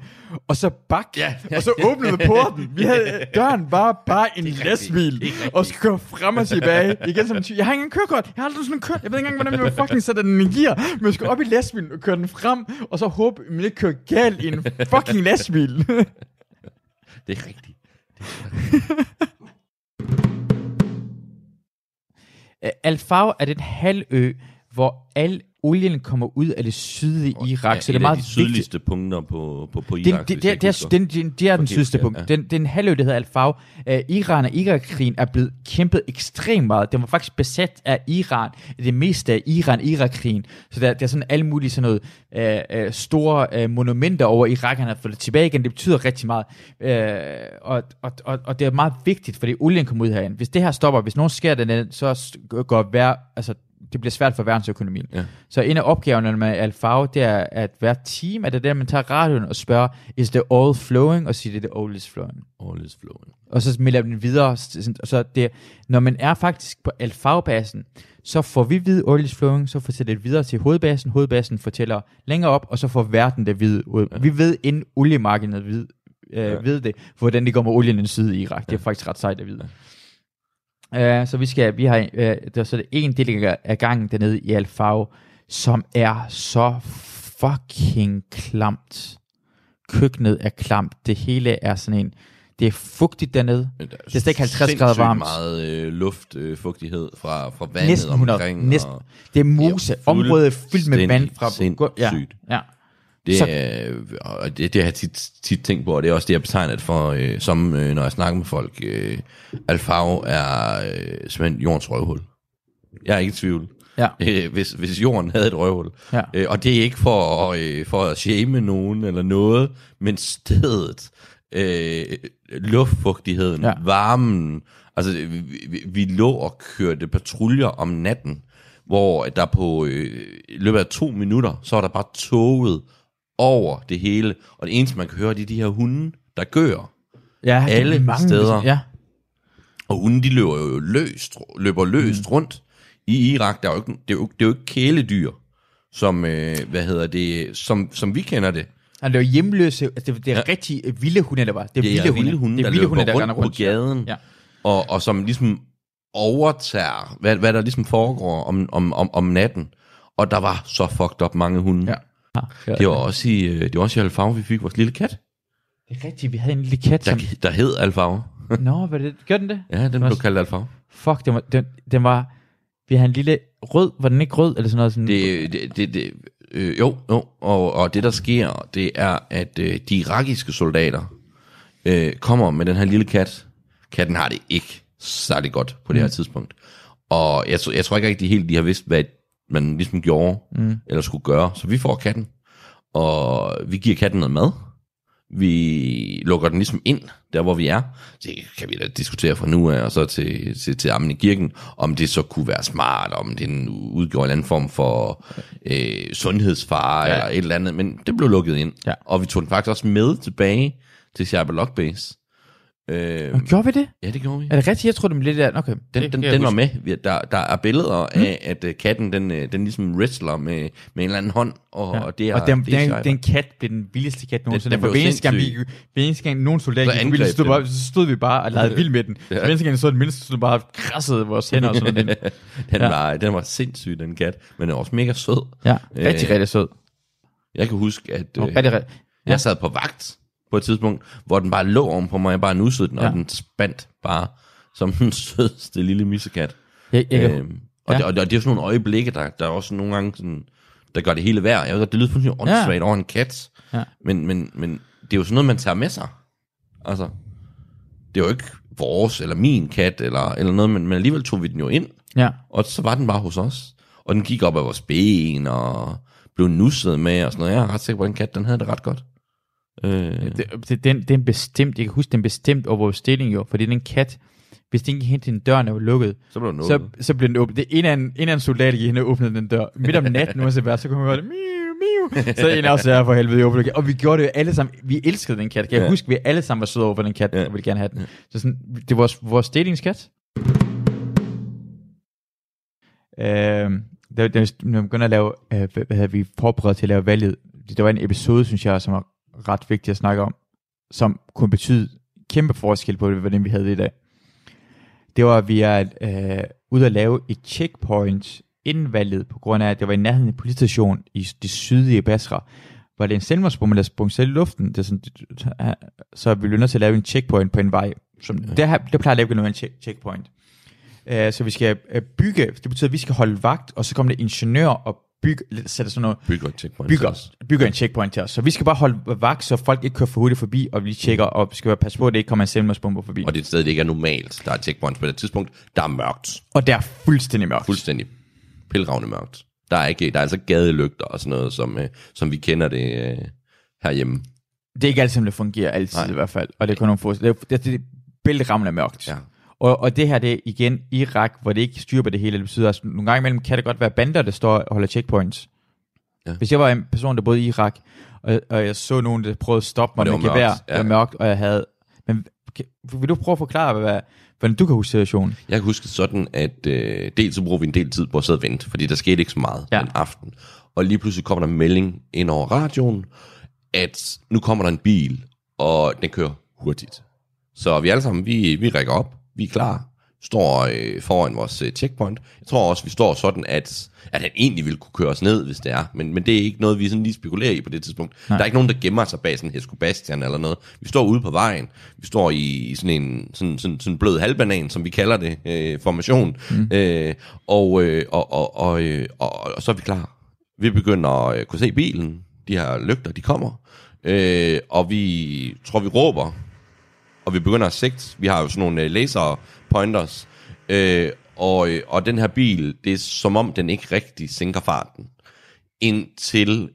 og så bakke, Ja. og så åbnede vi porten. Vi havde, døren var bare en rigtigt. lastbil, Det er rigtigt. og så køre frem og tilbage. Igen som en ty- Jeg har ikke engang kørekort, jeg har aldrig sådan kørt, jeg ved ikke engang, hvordan man fucking sætter den i gear, men jeg skulle op i lastbilen og køre den frem, og så håbe, at man ikke kører galt i en fucking lastbil. Det er rigtigt. Øh, Øh, Alfao er den halvø, hvor al olien kommer ud af det sydlige Irak, Ja, så det er meget de vigtigt. sydligste punkter på, på, på Irak. det, det, det, det, er, husker. den, det, er den sydligste punkt. ja. Den, den halvø, der hedder Al-Faw. Uh, Iran og Irak-krigen er blevet kæmpet ekstremt meget. Den var faktisk besat af Iran, det meste af Iran-Irak-krigen. Så der, der er sådan alle mulige sådan noget, uh, uh, store uh, monumenter over Irak, han har fået tilbage igen. Det betyder rigtig meget. Uh, og, og, og, og det er meget vigtigt, fordi olien kommer ud herinde. Hvis det her stopper, hvis nogen sker det, så går vær, altså, det bliver svært for verdensøkonomien. Ja. Så en af opgaverne med Alfao, det er, at hver time er det der, man tager radioen og spørger, is the oil flowing? Og siger, det the oil is flowing. All is flowing. Og så melder den videre. Og så det, når man er faktisk på Alfao-basen, så får vi vide, oil is flowing, så fortæller det videre til hovedbasen. Hovedbasen fortæller længere op, og så får verden det vide ud. Ja. Vi ved, inden oliemarkedet ved, øh, Ja. ja. ved det, hvordan det går med olien i syd i Irak. Det er faktisk ret sejt at vide. Uh, så vi skal, vi har, uh, der, så er det en del af- gangen dernede i Alfao, som er så fucking klamt. Køkkenet er klamt. Det hele er sådan en, det er fugtigt dernede. Men der Det er slet ikke 50 grader sindssygt varmt. meget øh, luftfugtighed øh, fra, fra vandet Næsten 100. omkring. Næsten. Og Det er mose. Det er Området er fyldt med vand fra... fuldstændig Ja, sindssygt. ja. Det, Så- er, og det, det har jeg tit, tit tænkt på, og det er også det, jeg betegner det for, øh, som øh, når jeg snakker med folk. Øh, Alfao er øh, simpelthen jordens røvhul. Jeg er ikke i tvivl. Ja. Øh, hvis, hvis jorden havde et røvhul. Ja. Øh, og det er ikke for, øh, for at shame nogen eller noget, men stedet, øh, luftfugtigheden, Ja. varmen. Altså, vi, vi, vi lå og kørte patruljer om natten, hvor der på øh, i løbet af to minutter, så var der bare toget over det hele. Og det eneste, man kan høre, det er de her hunde, der gør. ja Alle steder. Ja. Og hunde, de løber jo løst, løber løst mm. rundt i Irak. Der er jo ikke, det, er jo, det er jo ikke kæledyr, som, øh, hvad hedder det, som, som vi kender det. Og det er jo hjemløse, altså det, det er ja. rigtig øh, vilde hunde, der var. Det er, Det er vilde hunde, det er der vilde løber hunde, der rundt render på rundt. gaden. Ja. Og, og som ligesom overtager, hvad, hvad der ligesom foregår om, om, om, om natten. Og der var så fucked up mange hunde. Ja. Ja. Det var også i, øh, det var også i Alfao, vi fik vores lille kat, Det er rigtigt, vi havde en lille kat, der, som... der hed Alfao. Nå, hvad det? Gør den det? Ja, den blev kaldt Alfao. Fuck, den var, den, den var... Vi havde en lille rød, var den ikke rød, eller sådan noget? Sådan, Det, det, det, det øh, jo, jo, og, og det der sker, det er, at øh, de irakiske soldater øh, kommer med den her lille kat. Katten har det ikke særlig godt på det her tidspunkt. Og jeg, tror- jeg tror ikke rigtig helt, de har vidst, hvad man ligesom gjorde, mm. eller skulle gøre. Så vi får katten, og vi giver katten noget mad. Vi lukker den ligesom ind, der hvor vi er. Det kan vi da diskutere fra nu af, og så til, til, til Ammen i kirken, om det så kunne være smart, om det udgjorde en anden form for øh, sundhedsfare, ja. eller et eller andet, men det blev lukket ind. Ja. Og vi tog den faktisk også med tilbage til Sharbalok Base. Øh, Og gjorde vi det? ja, det gjorde vi. Er det rigtigt? Jeg tror det var lidt der. Okay. Den, det den, den var huske. med. Vi- Der, der er billeder mm. af, at uh, katten, den, øh, den ligesom wrestler med, med en eller anden hånd, og, Ja. og det er, og den, det er den, den kat blev den vildeste kat nogensinde. den For blev hver eneste gang, vi, sindssyg. hver eneste gang nogen soldater Så angreb stod, den. bare, så stod vi bare og legede vild med den. Ja. Så hver eneste gang, så den mindste, så stod bare krassede vores hænder og sådan noget. den, Ja. var, den var sindssyg, den kat. Men den var også mega sød. Ja, rigtig, Øh, rigtig sød. Jeg kan huske, at Nå, øh, rigtig, rigtig. jeg sad på vagt på et tidspunkt, hvor den bare lå om på mig, jeg bare nussede den, ja. Ja. og den spandt bare som den sødeste lille missekat. Jeg, jeg, Øhm, og, Ja. det, og det, og det er jo sådan nogle øjeblikke, der, der er også nogle gange sådan, der gør det hele værd. Jeg ved godt, det lyder fuldstændig åndssvagt over en kat, Ja. men, men, men det er jo sådan noget, man tager med sig. Altså, det er jo ikke vores eller min kat, eller, eller noget, men, men alligevel tog vi den jo ind, ja. og så var den bare hos os. Og den gik op af vores ben, og blev nusset med, og sådan noget. Jeg er ret sikker på, at den kat, den havde det ret godt. Øh, Det, det, den, den bestemt, jeg kan huske, den bestemt over vores stilling jo, fordi den kat, hvis den gik hen til den døren er jo lukket, så blev den så, åbnet. så blev den åbnet. Det en af en, en, af en soldat gik hen og åbnede den dør. Midt om natten, uanset hvad, så kunne man høre det, miu, miu. Så en af os er for helvede, den. Og vi gjorde det jo alle sammen. Vi elskede den kat. Kan jeg Ja. huske, vi alle sammen var søde over for den kat, Ja. og ville gerne have den. Så sådan, det var vores, vores delingskat. Øh, da, da, vi begynder at lave, øh, hvad, havde vi forberedt til at lave valget, det var en episode, synes jeg, som var ret vigtig at snakke om, som kunne betyde kæmpe forskel på, hvordan vi havde det i dag. Det var, at vi er øh, ude at lave et checkpoint inden valget, på grund af, at det var i nærheden af politistation i det sydlige Basra, var det en selvmordsbombe, der sprang selv i luften. Det er sådan, det- så vi blev nødt til at lave en checkpoint på en vej. Som, det, her, det plejer at lave noget en check, checkpoint. Uh, så vi skal uh, bygge, det betyder, at vi skal holde vagt, og så kommer der ingeniør og bygger, sætter sådan noget, Bygger et checkpoint. bygger, bygger en checkpoint til os. Så vi skal bare holde vagt, så folk ikke kører for hurtigt forbi, og vi tjekker, og vi skal bare passe på, at det ikke kommer en selvmordsbomber forbi. Og det er et sted, det ikke er normalt. Der er checkpoints på det tidspunkt. Der er mørkt. Og det er fuldstændig mørkt. Fuldstændig pilgravende mørkt. Der er, ikke, der er altså gadelygter og sådan noget, som, øh, som vi kender det øh, herhjemme. Det er ikke altid, det fungerer altid Nej. i hvert fald. Og det er kun nogle få. Det er, det, det, bælterammende mørkt. Ja. Og, og det her, det er igen Irak, hvor det ikke styrer på det hele. Det betyder, at nogle gange imellem kan det godt være bander, der står og holder checkpoints. Ja. Hvis jeg var en person, der boede i Irak, og, og jeg så nogen, der prøvede at stoppe mig med gevær, mørkt, det var ja. mørkt, og jeg havde... Men kan, vil du prøve at forklare, hvad, hvordan du kan huske situationen? Jeg kan huske sådan, at øh, dels så bruger vi en del tid på at sidde og vente, fordi der skete ikke så meget Ja. ja. den aften. Og lige pludselig kommer der en melding ind over radioen, at nu kommer der en bil, og den kører hurtigt. Så vi alle sammen, vi, vi rækker op, vi er klar, står øh, foran vores øh, checkpoint. Jeg tror også, vi står sådan, at, at han egentlig ville kunne køre os ned, hvis det er. Men, men det er ikke noget, vi sådan lige spekulerer i på det tidspunkt. Nej. Der er ikke nogen, der gemmer sig bag sådan en Bastian eller noget. Vi står ude på vejen. Vi står i, i sådan en sådan, sådan, sådan blød halvbanan, som vi kalder det, øh, formation. Mm. Øh, og, øh, og, og, og, øh, og, og så er vi klar. Vi begynder at øh, kunne se bilen. De her lygter, de kommer. Øh, og vi tror, vi råber og vi begynder at sigte. Vi har jo sådan nogle uh, laser pointers, øh, og, øh, og den her bil, det er som om, den ikke rigtig sænker farten, indtil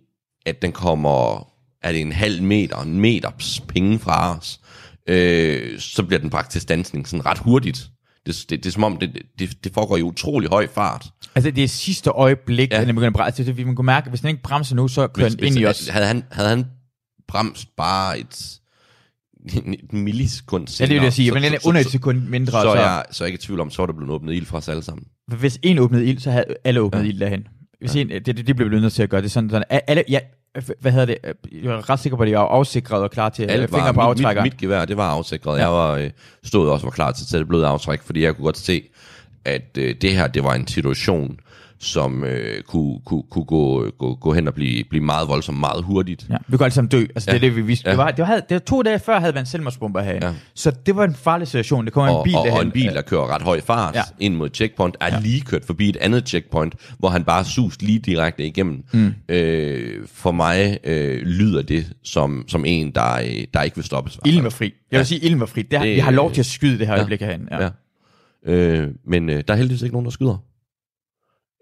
at den kommer, er det en halv meter, en meters penge fra os, øh, så bliver den bragt til stansning sådan ret hurtigt. Det, det, det er som om, det, det, det foregår i utrolig høj fart. Altså, det er sidste øjeblik, ja. Den begynder at bremse. Altså, det, vi kan mærke, at hvis den ikke bremser nu, så kører den ind i os. Havde han, havde han bremst bare et, et millisekund Ja, det senere, vil jeg sige. så- Men den er under et sekund mindre. så, Så, så jeg, så er jeg ikke i tvivl om, så er der blevet åbnet ild fra os alle sammen. Hvis en åbnede ild, så havde alle åbnet ja. Ild derhen. Hvis ja. en, det, det, det blev vi nødt til at gøre. Det er sådan, sådan alle, ja, hvad hedder det? Jeg er ret sikker på, at jeg var afsikret og klar til Alt fingre på var, mit, aftrækker. mit, mit gevær, det var afsikret. Ja. Jeg var øh, stod også og var klar til at tage det bløde aftræk, fordi jeg kunne godt se, at øh, det her, det var en situation, som øh, kunne, kunne, kunne gå, gå, gå hen og blive, blive meget voldsomt, meget hurtigt. Ja, vi kunne alle sammen dø. Altså, ja. det er det, vi vidste. Ja. Det, var, det, var, det var to dage før, havde man selvmordsbomber herinde. Ja. Så det var en farlig situation. Det kommer Og, en bil og, og derhen. en bil, der kører ret høj fart Ja. ind mod et checkpoint, er Ja. lige kørt forbi et andet checkpoint, hvor han bare sus lige direkte igennem. Mm. Øh, for mig øh, lyder det som, som en, der, øh, der ikke vil stoppes. Ilden var fri. Jeg vil Ja. sige, ilden var fri. Det, det, Det- vi har lov til at skyde det her Ja. øjeblik herinde. Ja. Ja. Øh, men øh, der er heldigvis ikke nogen, der skyder.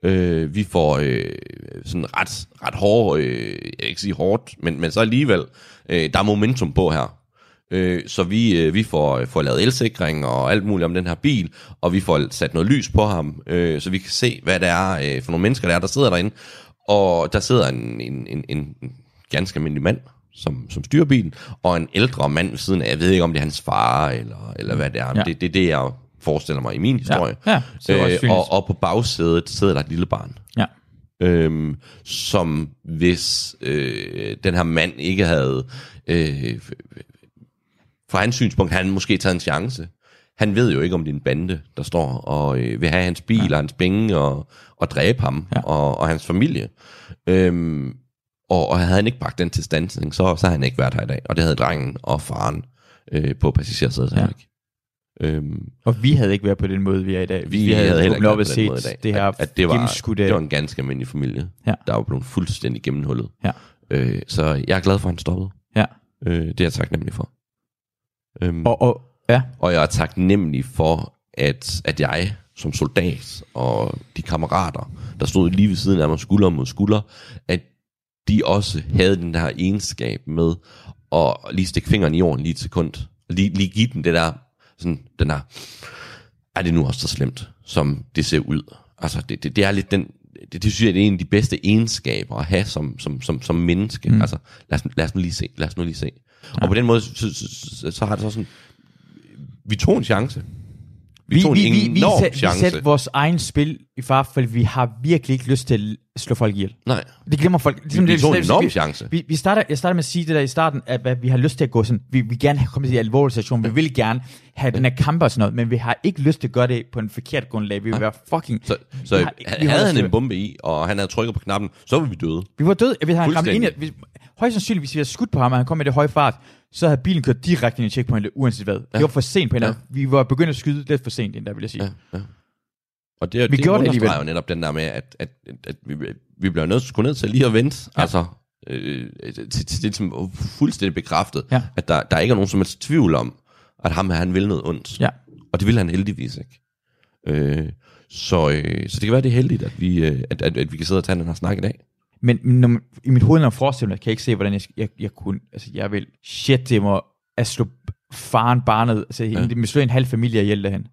Øh, vi får øh, sådan ret, ret hårdt, øh, jeg vil ikke sige hårdt, men, men så alligevel, øh, der er momentum på her. Øh, så vi, øh, vi får, får lavet elsikring og alt muligt om den her bil, og vi får sat noget lys på ham, øh, så vi kan se, hvad det er øh, for nogle mennesker, der er, der sidder derinde. Og der sidder en, en, en, en ganske almindelig mand, som, som styrer bilen, og en ældre mand ved siden af. Jeg ved ikke, om det er hans far, eller, eller hvad det er. Ja. Ja. Det, det er det, jeg forestiller mig i min historie. Ja, også øh, og, og på bagsædet sidder der et lille barn, Ja. øhm, som hvis øh, den her mand ikke havde, øh, fra hans synspunkt, han måske taget en chance. Han ved jo ikke, om en bande, der står og øh, vil have hans bil ja. og hans penge og, og dræbe ham Ja. ja. og, og hans familie. Øhm, og, og havde han ikke bragt den til standsning, så, så havde han ikke været her i dag. Og det havde drengen og faren øh, på passagersædet Ja. ja. ikke. Øhm, Og vi havde ikke været på den måde, vi er i dag. vi, vi havde heller ikke op og den måde i set dag. det her at, at det, var, det var en ganske almindelig familie, Ja. der var blevet fuldstændig gennemhullet. Ja. Øh, så jeg er glad for, at han stoppede. Ja. Øh, det er jeg taknemmelig for. Øhm, Og, og, ja, og jeg er taknemmelig for, at, at jeg som soldat og de kammerater, der stod lige ved siden af mig skulder mod skulder, at de også havde den der egenskab med at lige stikke fingeren i jorden lige et sekund. Lige, lige give den det der, sådan, den der, er det nu også så slemt, som det ser ud? Altså, det, det, det er lidt den, det, det synes jeg, det er en af de bedste egenskaber at have som, som, som, som menneske. Mm. Altså, lad os, lad os nu lige se, lad os nu lige se. Ja. Og på den måde, så, så, så, har det så sådan, vi tog en chance. Vi, vi tog en vi, vi, enorm sæt, vi chance. sætter vores egen spil i far, for vi har virkelig ikke lyst til slå folk ihjel. Nej, Det glemmer folk. Ligesom vi det, tog en vi- enorm vi, chance. Vi, vi starter, jeg starter med at sige det der i starten, at, at vi har lyst til at gå sådan, vi vil gerne have kommet til en alvorlig situation, vi vil gerne have den her kamp og sådan noget, men vi har ikke lyst til at gøre det på en forkert grundlag. Vi vil være fucking... så, så vi har- vi havde han en bombe i, og han havde trykket på knappen, så var vi døde. Vi var døde, hvis han ramte ind hvis, højst sandsynligt, hvis vi havde skudt på ham, og han kom med det høje fart, så havde bilen kørt direkte ind i checkpointet, uanset hvad. Det var for sent på en anden. Vi var begyndt at skyde lidt for sent, end der vil jeg sige. Ja, ja. Og det, Vi det gjorde det understreger alligevel. jo netop den der med, at, at, at, at vi, vi bliver nødt til at gå ned til lige at vente, ja. altså, øh, til, til, til, til fuldstændig bekræftet, Ja. at der, der ikke er nogen som helst tvivl om, at ham her, han vil noget ondt. Ja. Og det vil han heldigvis ikke. Øh, så, øh, så det kan være, det er heldigt, at vi, øh, at, at, at vi kan sidde og tage den her snak i dag. Men når man, i mit hoved, når jeg forestiller mig, kan jeg ikke se, hvordan jeg, jeg, jeg kunne, altså jeg vil, shit, det må at slå faren barnet, altså ja. det må slå en halv familie ihjel derhen.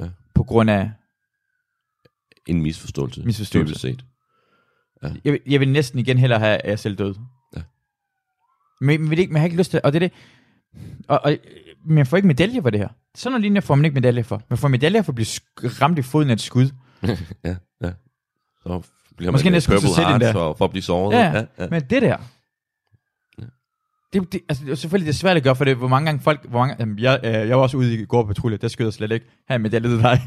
Ja. På grund af, En misforståelse. Misforståelse. dybest set. jeg, vil- jeg vil næsten igen hellere have, at jeg selv død. Ja. Men, men, ikke, men jeg har ikke lyst til, og det er det, og, og, men jeg får ikke medalje for det her. Sådan nogle linjer får man ikke medalje for. Man får medalje for at blive ramt i foden af et skud. ja, ja. Så bliver Måske man næsten Purple Heart for, for at blive såret. Ja, ja, ja. Men det der, det, det, altså, det er selvfølgelig det er svært at gøre, for det, hvor mange gange folk, hvor mange, jamen, jeg, øh, jeg var også ude i går på patrulje, der skød jeg slet ikke, her med det til dig.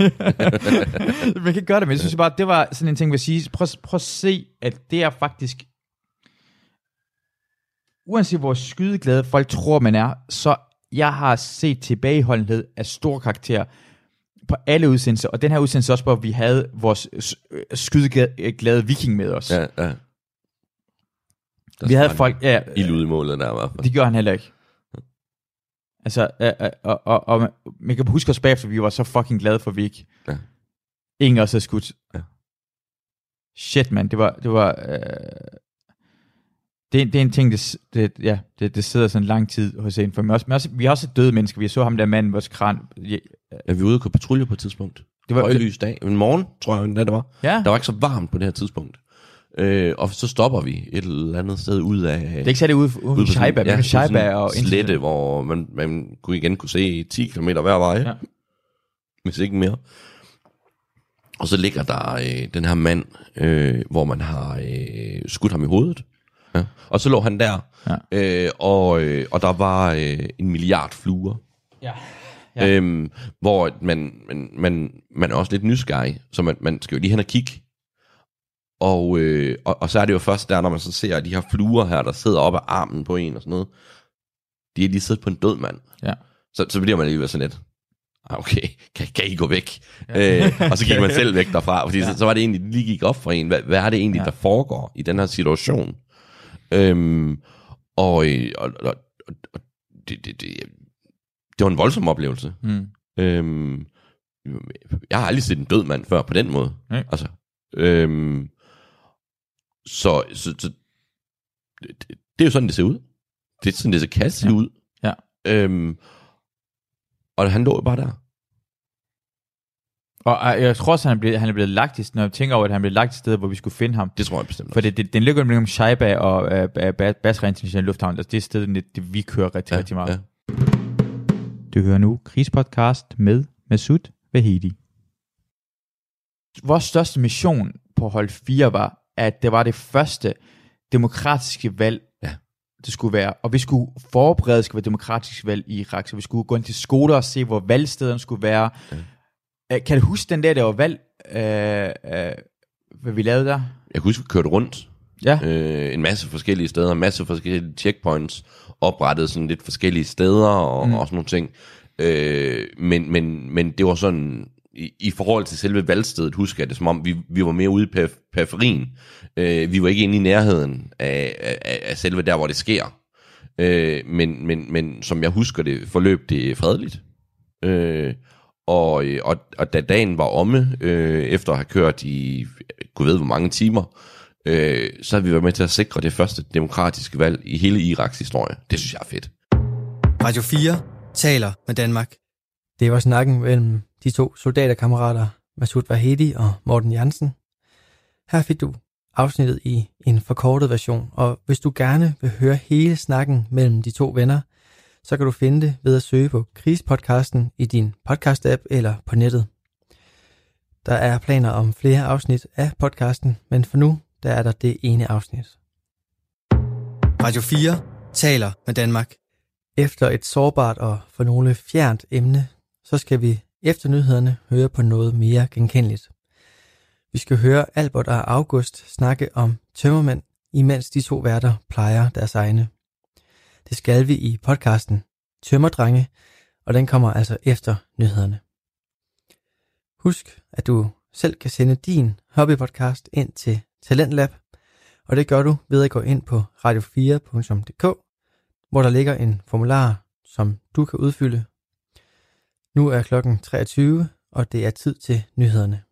man kan ikke gøre det, men jeg synes bare, det var sådan en ting, jeg vil sige, prøv, prøv at se, at det er faktisk, uanset hvor skydeglade folk tror, man er, så jeg har set tilbageholdenhed af stor karakter på alle udsendelser, og den her udsendelse også, hvor vi havde vores øh, skydeglade viking med os. ja, ja. Der vi havde folk, ja, i målet der fald. det gjorde han heller ikke. Altså, øh, øh, og, og, og man- kan huske os bagefter, vi var så fucking glade for, at vi ikke... Ja. Ingen os havde skudt. Ja. Shit, man, det var... Det, var øh, det, det er en ting, det, det, ja, det, det sidder sådan lang tid hos en. For men også, men også, vi har også døde mennesker. Vi så ham der mand, vores kran. Ja, Ja, vi var ude gå patrulje på et tidspunkt. det var, Højlys dag. En morgen, tror jeg, det var. ja, Der var ikke så varmt på det her tidspunkt. Øh, og så stopper vi et eller andet sted ud af... det er ikke særlig ude, ude, ude på Scheiba, ja, på Scheiba og en slette, hvor man, man kunne igen kunne se 10 km hver vej. Ja. Hvis ikke mere. Og så ligger der øh, den her mand, øh, hvor man har øh, skudt ham i hovedet. Ja. Og så lå han der, Ja. øh, og, øh, og der var øh, en milliard fluer. Ja. Ja. Øhm, hvor man, man, man, man er også lidt nysgerrig, så man, man skal jo lige hen og kigge. Og, øh, og, og så er det jo først der, når man så ser de her fluer her, der sidder op af armen på en og sådan noget. De er lige siddet på en død mand. Ja. Så, så bliver man lige sådan lidt, "Ah, okay, kan, kan I gå væk? Ja. Øh, og så gik man selv væk derfra, fordi ja. så, så var det egentlig, det lige gik op for en, hvad, hvad er det egentlig, Ja. der foregår i den her situation? Øhm, og, øh, og, og, og, og det, det, det, det var en voldsom oplevelse. Mm. Øhm, jeg har aldrig set en død mand før på den måde. Nej. Altså, øhm, så, så, så det, det, er jo sådan, det ser ud. Det er sådan, det kan se Ja. ud. Ja. Øhm, og han lå jo bare der. Og øh, jeg tror også, han er blevet, han er blevet lagt i, når jeg tænker over, at han blev lagt et sted, hvor vi skulle finde ham. Det tror jeg bestemt For det, det, den ligger mellem Scheiba og øh, Ba- Basra International Lufthavn. Altså det er stedet, det, det, vi kører rigtig, ja, rigtig meget. Ja. Du hører nu Krigspodcast med Masud Vahedi. Vores største mission på hold 4 var, at det var det første demokratiske valg, Ja. det skulle være. Og vi skulle forberede, skulle være demokratisk valg i Irak. Så vi skulle gå ind til skoler og se, hvor valgstederne skulle være. Ja. Øh, Kan du huske den der, der var valg, øh, øh, hvad vi lavede der? Jeg kan huske, vi kørte rundt Ja, øh, en masse forskellige steder, en masse forskellige checkpoints, oprettet sådan lidt forskellige steder og, mm. og sådan nogle ting. Øh, men, men, men det var sådan, i, i forhold til selve valgstedet, husker jeg det som om, vi, vi var mere ude i perif- periferien. Øh, vi var ikke inde i nærheden af, af, af selve der, hvor det sker. Øh, men, men, men som jeg husker det, forløb det fredeligt. Øh, og, og, og da dagen var omme, øh, efter at have kørt i, kunne ved hvor mange timer, øh, så har vi været med til at sikre det første demokratiske valg i hele Iraks historie. Det synes jeg er fedt. Radio 4 taler med Danmark. Det var snakken mellem de to soldaterkammerater, Masud Vahedi og Morten Jansen. Her fik du afsnittet i en forkortet version, og hvis du gerne vil høre hele snakken mellem de to venner, så kan du finde det ved at søge på Krigspodcasten i din podcast-app eller på nettet. Der er planer om flere afsnit af podcasten, men for nu der er der det ene afsnit. Radio 4 taler med Danmark. Efter et sårbart og for nogle fjernt emne, så skal vi efter nyhederne høre på noget mere genkendeligt. Vi skal høre Albert og August snakke om tømmermænd, imens de to værter plejer deres egne. Det skal vi i podcasten Tømmerdrenge, og den kommer altså efter nyhederne. Husk, at du selv kan sende din hobbypodcast ind til Talentlab, og det gør du ved at gå ind på radio4.dk, hvor der ligger en formular, som du kan udfylde. Nu er klokken 23, og det er tid til nyhederne.